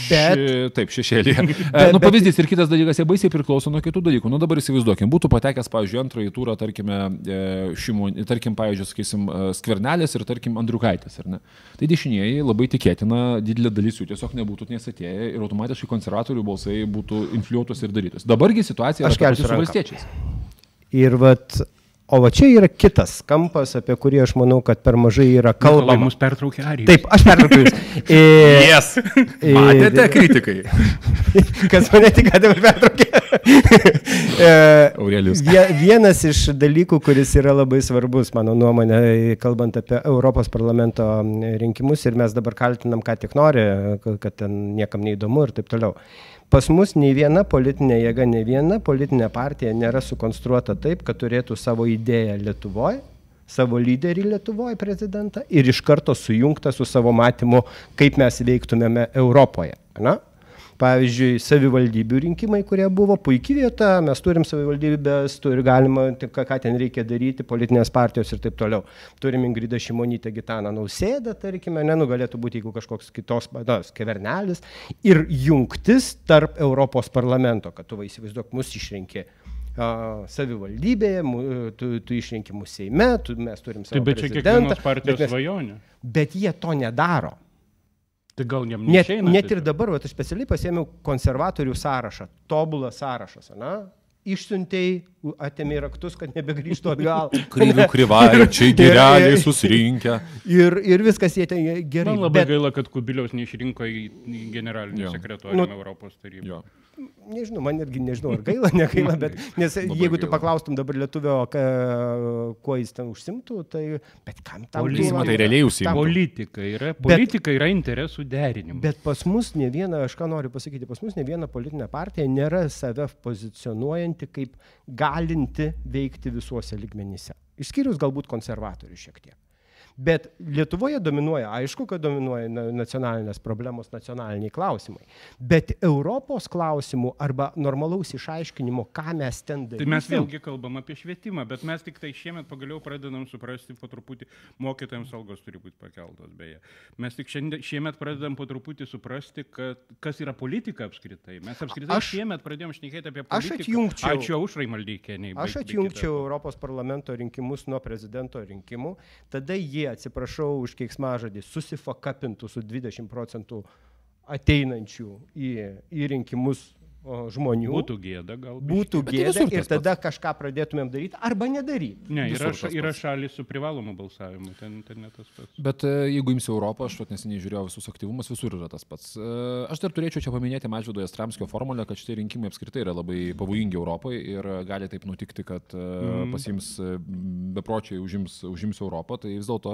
Bet- Taip, šešėlėje. Bet- nu, bet- pavyzdys ir kitas dalykas, jie baisiai priklauso nuo kitų dalykų. Nu, dabar įsivaizduokim, būtų patekęs, pavyzdžiui, antrąjį turą, tarkime, e, šimų, tarkim, pavyzdžiui, sakysim, e, skvernelės ir, tarkim, Andriukaitis, ar ne? Tai dešinieji labai tikėtina, didelė dalis jų tiesiog nebūtų tenais atėję ir automatiškai konservatorių balsai būtų infliuotus ir darytus. Dabargi situacija yra su valstiečiais. Ir vat, o va čia yra kitas kampas, apie kurį aš manau, kad per mažai yra Kalba kalbama. mus pertraukė Arijus. Taip, aš pertraukiu jūs. E, Yes. e, Matėte kritikai. Kas mane tik dabar pertraukė. E, Aurelijus. vie- Vienas iš dalykų, kuris yra labai svarbus, mano nuomonė, kalbant apie Europos parlamento rinkimus ir mes dabar kaltinam, ką tik nori, kad ten niekam neįdomu ir taip toliau. Pas mus nei viena politinė jėga, nei viena politinė partija nėra sukonstruota taip, kad turėtų savo idėją Lietuvoje, savo lyderį Lietuvoje prezidentą ir iš karto sujungta su savo matymu, kaip mes veiktumėme Europoje. Na? Pavyzdžiui, savivaldybių rinkimai, kurie buvo puikia vieta, mes turim savivaldybės, turi galima, tik ką, ką ten reikia daryti, politinės partijos ir taip toliau. Turim Ingridą Šimonytę, Gitaną Nausėdą, tarkime, nenugalėtų būti, jeigu kažkoks kitos, na, kevernelis. Ir jungtis tarp Europos parlamento, kad tu va įsivaizduok, mus išrinkė savivaldybėje, tu, tu išrinki mūsų Seime, tu, mes turim savo Taip, bet čia kiekvienos partijos mes- svajonė. Bet jie to nedaro. Tai gal jam Net, neišeina net ir tiesiog? dabar, vat, aš specialiai pasėmiau konservatorių sąrašą, tobulą sąrašą, na, išsiuntėjai, atėmė raktus, kad nebegrįžtų atgal. Kryžių krivaičiai, gereliai susirinkę. Ir, ir viskas jie ten gerai. Man labai bet, gaila, kad Kubiliaus neišrinko į į generalinį sekretorių Nu, Europos tarybą. Jo. nežinau, man irgi nežinau, ar gaila, negaila, bet nes Labai jeigu tu gaila. paklaustum dabar lietuvio, ka, kuo jis ten užsimtų, tai bet kam tam Politika. Tai realiai užsiimtų. tam- Politika yra, politika yra interesų derinimas. Bet pas mus ne viena, aš ką noriu pasakyti, pas mus ne viena politinė partija nėra save pozicionuojanti kaip galinti veikti visuose ligmenyse. Išskyrus galbūt konservatorių šiek tiek. Bet Lietuvoje dominuoja, aišku, kad dominuoja na- nacionalinės problemos, nacionaliniai klausimai. Bet Europos klausimų arba normalaus išaiškinimo, ką mes ten darome. Tai mes vėlgi kalbam apie švietimą, bet mes tik tai šiemet pagaliau pradedam suprasti po truputį, mokytojams algos turi būti pakeltos beje. Mes tik šiandien, šiemet pradedam po truputį suprasti, kad, kas yra politika apskritai. Mes apskritai Aš- aš, šiemet pradėjom šnekėti apie aš politiką. atjungčiau- Ačiū aušrai maldykieniai. Aš atjungčiau Europos parlamento rinkimus nuo prezidento rinkimų, tada jie, atsiprašau už keiksmažodį, susifakapintų su 20 procentų ateinančių į, į rinkimus žmonių. Būtų gėda gal. būtų tai gėda visur ir tada kažką pradėtumėm daryti arba nedaryti. Ne, yra, ša, yra pats. šalis su privalomu balsavimu, ten, ten ne tas pats. Bet e, jeigu imsi Europą, aš neseniai žiūrėjau visus aktyvumus, visur yra tas pats. E, Aš dar turėčiau čia paminėti Mažvido Jastramskio formulę, kad šitie rinkimai apskritai yra labai pavojingi Europai ir e, gali taip nutikti, kad mm. pasiims e, bepročiai užims, užims Europą. Tai vis dėlto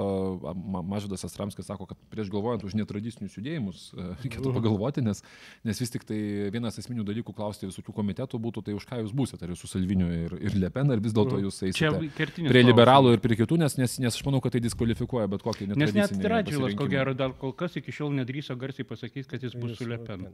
Mažvidas Jastramskis sako, kad prieš galvojant už netradicinius judėjimus e, reikėtų pagalvoti, nes, nes vis tik tai vienas esminių dalykų klausti visokių komitetų būtų, tai už ką jūs būsite, ar jūs su Salviniu ir, ir Lepen, ar vis dėlto jūs Čia eisite prie klausimas. liberalų ir prie kitų, nes, nes, nes aš manau, kad tai diskvalifikuoja bet kokį Nes net netradicinį Radžilas, ko gero, dar kol kas iki šiol nedrįso garsiai pasakyti, kad jis bus su Lepen.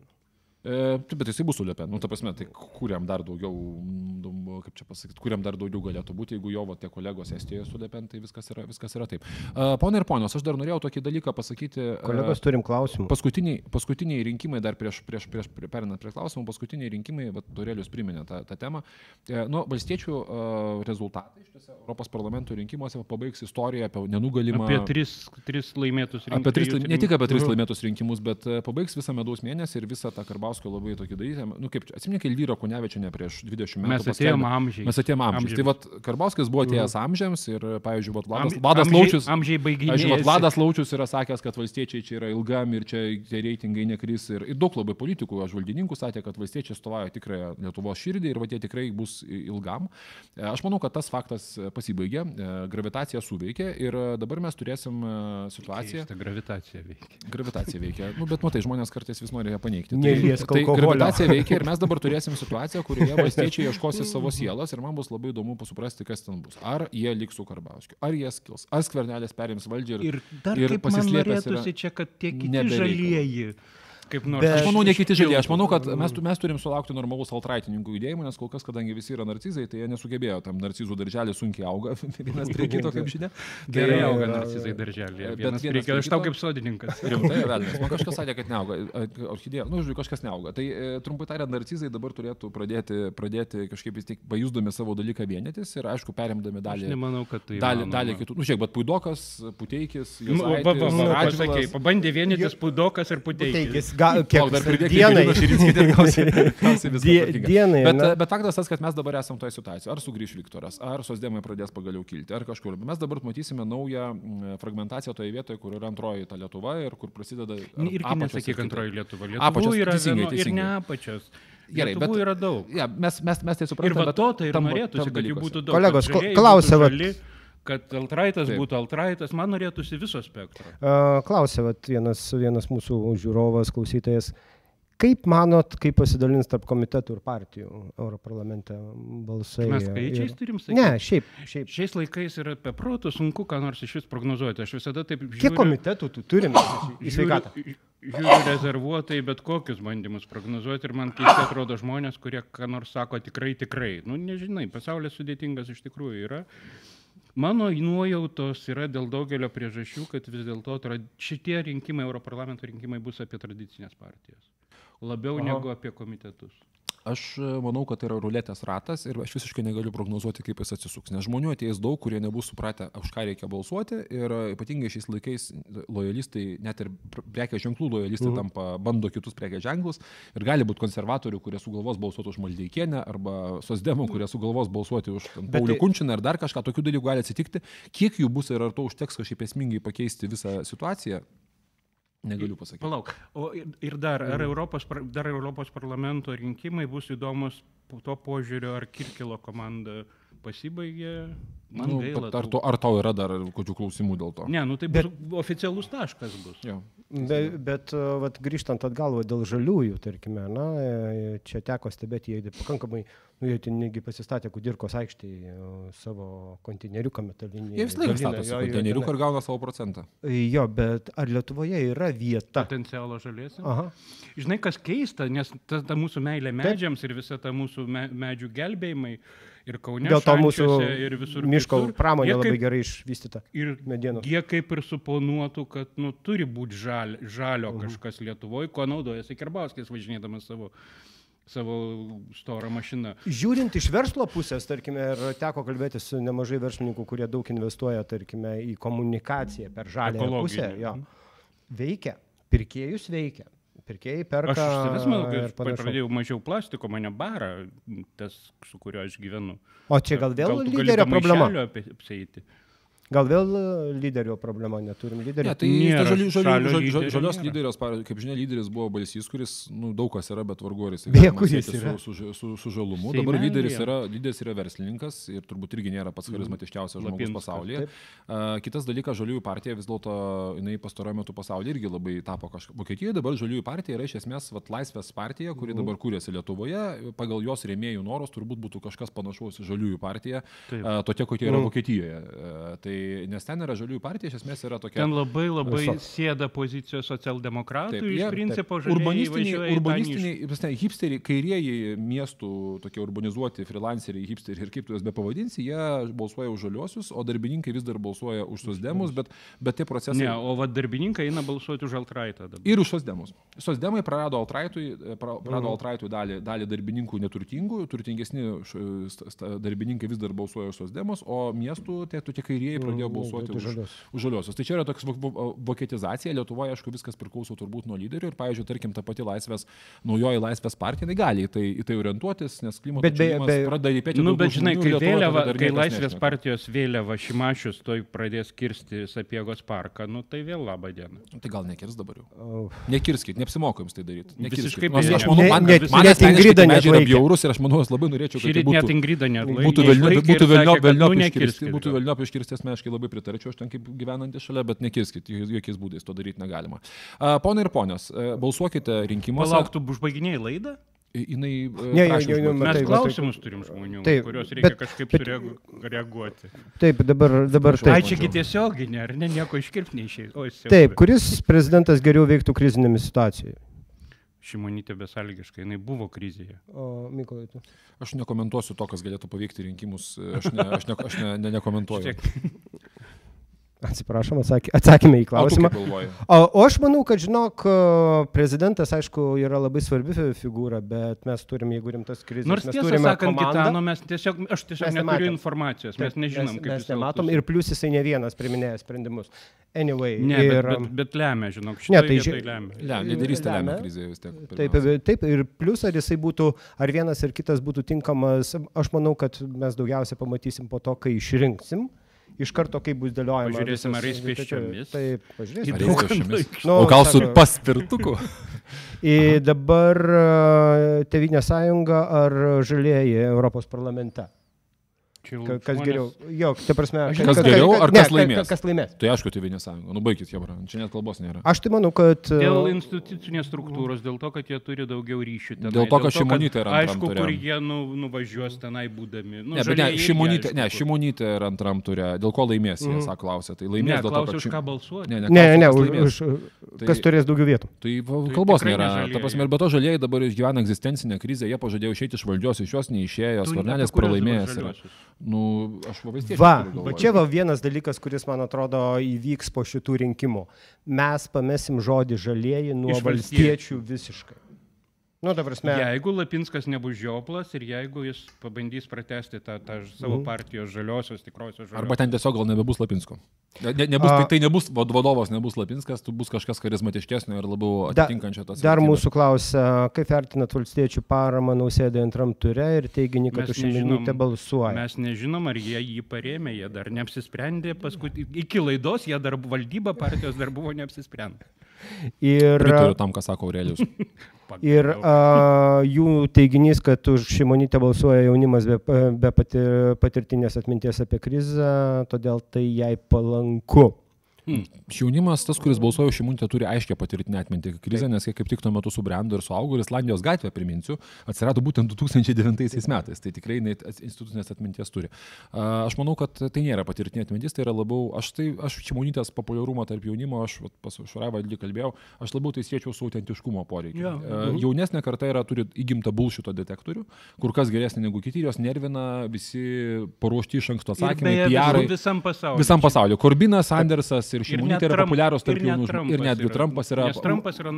E, taip, bet jisai bus su Lepen. Nu, ta prasme, tai kuriam dar daugiau, mm, kaip čia pasakyti, kuriam dar daugiau galėtų būti, jeigu jo va, tie kolegos Estijoje su Lepen, tai viskas yra, viskas yra taip. E, Pone ir ponios, aš dar norėjau tokį dalyką pasakyti. e, Kolegos, turim klausimų. Paskutiniai, paskutiniai rinkimai, dar prieš, prieš, prieš perinant prie klausimų, paskutiniai rinkimai, bet Dorelius priminė tą, tą temą. E, nu, valstiečių e, rezultatai šiuose Europos parlamento rinkimuose pabaigs istoriją apie nenugalimą. Apie tris, tris laimėtus rinkimus. Apie tris, ne tik apie tris laimėtus rinkimus, bet e, pabaigs visą medaus mėnesį ir visą tą Karbauskio labai tokį dalyką. Nu, kaip, atsimink, Elvyra Kunevičiane prieš 20 metų. Mes atėjome amžiai. Mes atėjome. Amžiams. Tai vat, Karbauskis buvo atėjęs amžiams ir, pavyzdžiui, vat, Vladas, Am- Vladas amžiai- Laučius. Amžiai baigė. Aš žinau, Vladas Laučius yra sakęs, kad valstiečiai čia yra ilgam ir čia tie reitingai nekris. Ir, ir daug labai politikų, žvalgininkų sakė, kad valstiečiai stovauja tikrąją Lietuvos širdį ir va, jie tikrai bus ilgam. E, Aš manau, kad tas faktas e, pasibaigė, e, gravitacija suveikė ir dabar mes turėsim situaciją. Ta gravitacija veikia. Gravitacija veikia. Nu, bet matai, žmonės kartais vis nori ją paneigti. Neliesk tai, tai alkoholio. gravitacija veikia ir mes dabar turėsim situaciją, kurioje valstiečiai ieškosi savo sielos ir man bus labai įdomu suprasti, kas ten bus. Ar jie liks su Karbauskiu, ar jie skils, ar skvernelis perims valdžią ir, Ir dar ir kaip man pasislėpęs yra norėtųsi čia, kad tie kiti nebe reikalas. žalieji. Kaip nors. Bet- Aš manau, ne kiti žalieji. Aš manau, kad mes, mes turim sulaukti normalus altraitininkų judėjimų, nes kol kas, kadangi visi yra narcizai, tai jie nesugebėjo tam narcizų darželį sunkiai auga vienas prie kito, kaip žinia. Gerai Tai, auga e, narcizai darželėje. bet Vienas prie aš tau kito- kaip sodininkas. Rimtai, velnės. Man kažkas sakė, kad neauga. Orchidėja, nu, žodžiu, kažkas neauga. Tai e, trumpai tariant, narcizai dabar turėtų pradėti, pradėti kažkaip vis tiek pajusdami savo dalyką vienytis ir, aišku, perimdami Aš dalį, nemanau, kad tai. dalį, dalį kitų. Nu, žiūrėk, bet Puidokas, Puteikis, pasakei, pabandė vienytis pudokas ir puteikis. Ga, kiek Lauk, dar pridėk dienai. Janino Širinskį, gausi- gausi viską Die- tvarkingai. dienai, Bet, na. bet faktas tas, kad mes dabar esame toje situacijoje. Ar sugrįš Viktoras, ar sosdemai pradės pagaliau kilti, ar kažkur. Mes dabar matysime naują fragmentaciją toje vietoje, kur yra antroji ta Lietuva ir kur prasideda... apačios ir nesakyk antroji Lietuva. Apačios, Lietuvų yra teisingai, vieno, ir teisingai. ne apačios. Gerai, Lietuvų bet- yra daug. Ja, mes, mes, mes tai Ir suprantame. va to tai ir tam- norėtųsi, kad jų būtų daug. Kolegos, klausia, Kad altraitas Taip. būtų altraitas, man norėtųsi viso spektro. Klausė vat, vienas, vienas mūsų žiūrovas, klausytojas, kaip manot, kaip pasidalins tarp komitetų ir partijų Europarlamente balsai? Mes skaičiais ir... turim sakyti. Ne, šiaip, šiaip. Šiais laikais yra apie protų sunku, ką nors iš vis prognozuoti. Aš visada taip žiūriu. Kiek komitetų tu turim į sveikatą? Žiūriu, žiūriu rezervuotai bet kokius bandymus prognozuoti ir man keistai atrodo žmonės, kurie ką nors sako tikrai, tikrai. Nu, nežinai, pasaulis sudėtingas iš tikrųjų yra. Mano nuojautos yra dėl daugelio priežasčių, kad vis dėlto šitie rinkimai, Europarlamento rinkimai bus apie tradicinės partijas. Labiau. Aha. negu apie komitetus. Aš e, manau, kad tai yra ruletės ratas ir aš visiškai negaliu prognozuoti, kaip jis atsisuks. Nes žmonių ateis daug, kurie nebus supratę, už ką reikia balsuoti. Ir e, ypatingai šiais laikais lojalistai, net ir pr- prekės ženklų lojalistai -huh. tampa, bando kitus prekės ženklus. Ir gali būti konservatorių, kurie sugalvos balsuoti už Maldeikienę arba sosdemų, kurie sugalvos balsuoti už Paulių tai- Kunčiną ar dar kažką. Tokių dalykų gali atsitikti. Kiek jų bus ir ar to užteks kažkaip esmingai pakeisti visą situaciją, negaliu pasakyti. Palauk. O ir, dar, ar Europos, dar Europos parlamento rinkimai bus įdomus po to požiūriu, ar Kirkilo komanda pasibaigė? Man Nu, gaila. ar, to, ar tau yra dar kokių klausimų dėl to? Ne, nu tai bus oficialus taškas bus. Jo. Be, bet a, vat, grįžtant atgal va, dėl žaliųjų, tarkime, na, e, čia teko stebėti, jie pakankamai, nu, jie ten negi pasistatė Kudirkos aikštėje e, savo konteineriuką metalinį. Jie vis laik statosi konteineriuką ir gauna savo procentą. Jo, bet ar Lietuvoje yra vieta? Potencialo žalėsim. Aha. Žinai, kas keista, nes ta, ta mūsų meilė medžiams ir visa ta mūsų me, medžių gelbėjimai ir Kaune. Dėl to mūsų ir visur miško kitur, pramonė jie labai kaip- gerai išvystyta. Ir medienos. jie kaip ir suponuotų, kad nu, turi būti žal, žalio Mhm. kažkas Lietuvoje, ko naudojasi Kerbauskis važinėdamas savo, savo storą mašiną. Žiūrint iš verslo pusės, tarkime, ir teko kalbėti su nemažai verslininkų, kurie daug investuoja, tarkime, į komunikaciją per žalę pusę, jo, veikia, pirkėjus veikia. Pirkėjai Aš perka. iš savęs manau, kad aš pradėjau mažiau plastiko, mane bara tas, su kuriuo aš gyvenu. O čia gal vėl tu gali lyderio problema? apsieiti. Gal vėl e, lyderio problema, neturim lyderio. Ne, tai Nėra žali, žali, žali, lyderio žalios pavyzdžiui, kaip žinia, lyderis buvo balsys, kuris, nu, daug kas yra, bet vargu ar jis Beje, galima kur jis sieti yra? su, su, su, su žalumu. Seime Dabar lyderis yra, lyderis yra verslininkas ir turbūt irgi nėra pats charizmatiškiausias žmogus Lapinskas, pasaulyje. taip. Kitas dalykas, žaliųjų partija vis dėlto, jinai pastaruoju metu pasaulyje irgi labai tapo kažkaip. Vokietijoje dabar žaliųjų partija yra iš esmės vat, laisvės partija, kuri dabar kūrėsi Lietuvoje. Pagal jos rėmėjų norus turbūt būtų kažkas panašaus į žaliųjų partiją, Taip. tokia kokia yra Vokietijoje. Uh, tai, nes ten yra žaliųjų partija, iš esmės yra tokia... Ten labai labai Viso- sėda pozicijos socialdemokratų, Taip, iš jie- principo žalieji urbanistiniai, urbanistiniai prasme, hipsteriai, kairieji miestų, tokie urbanizuoti freelanceriai, hipsteriai ir kaip tu juos be pavadinsi, jie balsuoja už žaliuosius, o darbininkai vis dar balsuoja už sosdemus, bet, bet tie procesai... Ne, o va darbininkai eina balsuoti už Altraitą dabar. Ir už sosdemus. Sosdemai prarado Altraitui, Mhm. prarado Altraitui dalį, dalį darbininkų neturtingų, turtingesni darbininkai vis dar balsuoja už sosdemus, o miestų tie tokie kairieji pradėjo Mhm, balsuoti už už, žaliosius. Tai čia yra toks vo- vo- vokietizacija, Lietuvoje, aišku, viskas priklauso turbūt nuo lyderių ir, pavyzdžiui, tarkim, ta pati laisvės, naujoji laisvės partija, jinai gali į tai, į tai orientuotis, nes klimato beje- pradeda įpėti. Nu, bet žinai, kai, vėliava, kai Laisvės partijos vėliava Šimašius toj pradės kirsti Sapiegos parką, nu tai vėl laba diena. Tai gal nekirs dabar jau. Au. Nekirskit, neapsimokom tai daryti. Visiškai Nors aš manau, ne- man, net- man net Ingrida medžiai yra bjaurus ir aš manau, aš labai norėčiau, kad tai rytą net būtų, Ingrida neatlaikė. būtų velniop, išlaikė būtų ir sakė, velniop, kad, velniop nu, iškirsti, nekirskit būtų gal. velniop iškirsti, asmeniškai labai pritarčiau, aš ten kaip gyvenantį šalia, bet nekirskit, jo- jokiais būdais to daryti negalima. A, Ponai ir ponios, e, balsuokite rinkimuose. Palauktų, užbaiginėjai laidą? Jinai, e, Ne, jo, jo, užbaigti. Mes tai va, klausimus turim žmonių, Taip, kuriuos reikia bet- kažkaip bet- sureaguoti. Taip, dabar, dabar Atsiprašau. Ai, taip. čiagi tiesioginė, ar ne, nieko iškirpti neišėjai. Taip, kuris prezidentas geriau veiktų krizinėmis situacijoje? Šimonytė besąlygiškai, jinai buvo krizėje. O, Mykolai, tu. Aš nekomentuosiu to, kas galėtų paveikti rinkimus. Aš, ne, aš, ne, aš ne, ne, nekomentuoju. Tiek, Atsiprašom, atsakė, atsakėme į klausimą. O, o aš manau, kad, žinok, prezidentas, aišku, yra labai svarbi fi- figūra, bet mes turim, jeigu rimtas krizės, Nors mes tiesą turime sakant. Gitano mes tiesiog, aš tiesiog Mes neturiu nematėm. informacijos, Taip, mes nežinom, mes, kaip mes jis nematom ir plus jisai ne vienas priminėja sprendimus. Anyway, Ne, ir, bet, bet, bet lemia, žinok, Ne, šitą tai tai ži- lemia. Le, lyderystė lemia Lemia. krizėje vis tiek. Taip, pirmiausia. taip, ir plus ar jisai būtų, ar vienas ar kitas būtų tinkamas, aš manau, kad mes daugiausia pamatysim po to, kai išrinksim, iš karto, kai bus dėliojama. Pažiūrėsim, ar visas- eis pėsčiomis. Taip, Ar pažiūrėsim. Eis pėsčiomis? Nu, O gal su sako- paspirtuku? Ir dabar e, Tevinė sąjunga ar žalieji Europos parlamente? Čia Ka- Kas žmonės- geriau? Jo, ta prasme, Aš- Kas geriau ar ne, kas ka- laimės? ka- Kas laimės? Tai aišku, tai vienė sąjunga. Nu baigit, jebra. Čia net kalbos nėra. Aš tai manau, kad... e, Dėl institucinės struktūros, dėl to, kad jie turi daugiau ryšių tenai. Dėl to, kad Šimonytė yra antram Aišku, ture. kur jie nu, nuvažiuos tenai būdami. Nu, Ne, bet ne, šimonytė, aišku, ne, šimonytė yra antram turė. Dėl ko laimės, jie Mhm. sako, klausia. Tai Ne, laimės dėl to, kad... už ką balsuoti. Ne, ne, Ne, ne, ne, už, kas už, Tai- kas turės daugiau vietų. Tai Tai kalbos tikrai nėra. Ta prasme, ir be to žalieji dabar išgyvena egzistencinę krizę, jie pažadėjo išeiti iš valdžios, iš jos neišėjo, kuriuos pralaimėjęs. Nu, aš vis tiek. Va, va čia va vienas dalykas, kuris, man atrodo, įvyks po šitų rinkimų. Mes pamesim žodį žalieji nuo Iš valstiečių visiškai. Nu, prasme, Jeigu Lapinskas nebus žioplas ir jeigu jis pabandys pratesti tą, tą savo Mhm. partijos žaliosios, tikrosios žaliosios. Arba ten tiesiog gal nebebus Lapinsko. Ne, ne, nebus, A- tai, tai nebus vad- vadovas, nebus Lapinskas, tu bus kažkas charizmatiškesnio ir labiau atitinkančio tas. dar mūsų klausia, kaip vertinat valstiečių paramą nausėdai antram ture ir teiginį, kad už nežinom. balsuoja. Mes nežinom, ar jie jį parėmė, jie dar neapsisprendė, paskui iki laidos jie dar valdyba partijos dar buvo neapsisprendę. Ir, Pritariu tam, ką sako Aurelijus. ir a, jų teiginys, kad už šimonytę balsuoja jaunimas be, be pati, patirtinės atminties apie krizę, todėl tai jai palanku. Jaunimas, tas, kuris balsuoja už Šimuntę, turi aiškę patirtinę atmintį krizę, nes jie kaip tik tuo metu subrendo ir suaugo ir Islandijos gatvė, priminsiu, atsirado būtent 2009 metais. Tai tikrai institucinės atminties turi. Aš manau, kad tai nėra patirtinė atmintis, tai yra labiau, aš, tai, aš Šimunytės populiarumą tarp jaunimo, aš pas Šuraivą irgi kalbėjau, aš labiau tai siečiau su autentiškumo poreikiu. Jo. A, Jaunesnė karta yra, turi įgimtą bulšito detektorių, kur kas geresnė negu kiti, jos nervina visi paruošti iš anksto atsakymai, beje, visam- visam pasauliu. Visam pasauliu. Korbinas, Andersas, ir Ir Šimonytė yra populiarūs tarp jaunų žmonių. Ir Trumpas netgi Trumpas yra... Nes Trumpas yra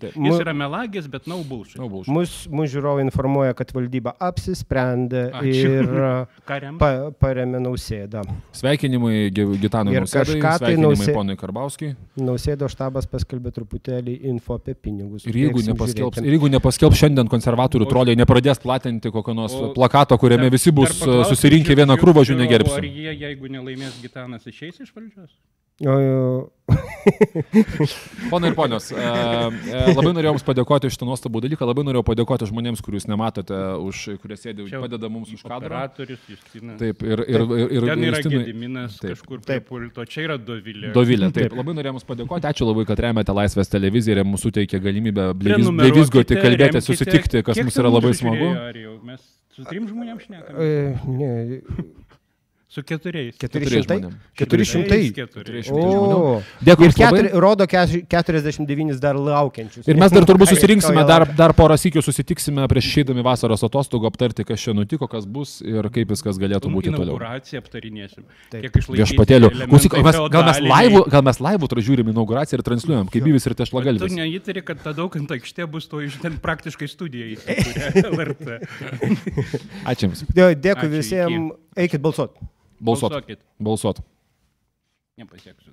taip, Jis yra melagis, bet. Mus, mūsų žiūrovai informuoja, kad valdyba apsisprendė Ačiū. ir rem? pa, paremė Nausėdą. Sveikinimai Gi- Gitanui Ir Nausėdai, kažką tai Nausė- ponui Karbauskiui. Nausėdo štabas paskelbė truputėlį info apie pinigus. Ir jeigu, nepaskelbs, ir jeigu nepaskelbs šiandien konservatorių troliai, nepradės platinti kokio nors O- plakato, kuriame visi bus paklausiu susirinkę vieną krūvą, žiūrovų, negerbsim. Ar jie, jeigu nelaimės Gitanas, išeis iš valdžios? Pone ir ponios, e, e, labai norėjau Jums padėkoti už šitą nuostabų dalyką, labai norėjau padėkoti žmonėms, kuriuos nematote, už, kurie sėdi, Čia padeda mums už kadro. Operatorius, Justinas. Taip, ir, ir, ir, ir, Ten yra Justinai- Gediminas Taip. kažkur Taip. pulto. Čia yra Dovilė. Dovilė, taip, labai norėjau Jums padėkoti, ačiū labai, kad remiate Laisvės televiziją ir mums suteikė galimybę blevizgoti, kalbėti, remkite. susitikti, kas mums yra labai smagu. žiūrėjo? Mes su trim žmonėms šnekame. e, ne, Su keturiais. Keturiais 400? žmonėm. 400. Keturi. O, Dėkui ir keturi, rodo kes- 49 dar laukiančius. Ir mes dar turbūt susirinksime, dar, dar porą sykių susitiksime prieš išeidami vasaros atostogų, aptarti, kas čia nutiko, kas bus ir kaip viskas galėtų būti toliau. Inauguraciją aptarinėsim. Viešpatėlių. Klausyk, mes, gal mes laivų, gal mes laivų tražiūrim inauguraciją ir transliuojam, kaip byvis ir Bet Tu tešlagalvis. neįtari, kad ta daugant aikštė bus to iš ten praktiškai studija įsikūrė LRT. Ačiū Jums. Dė- Dėkui visiems. Eikit balsuoti. Balsuot. Balsuokit. Balsuot. Nepasieksiu.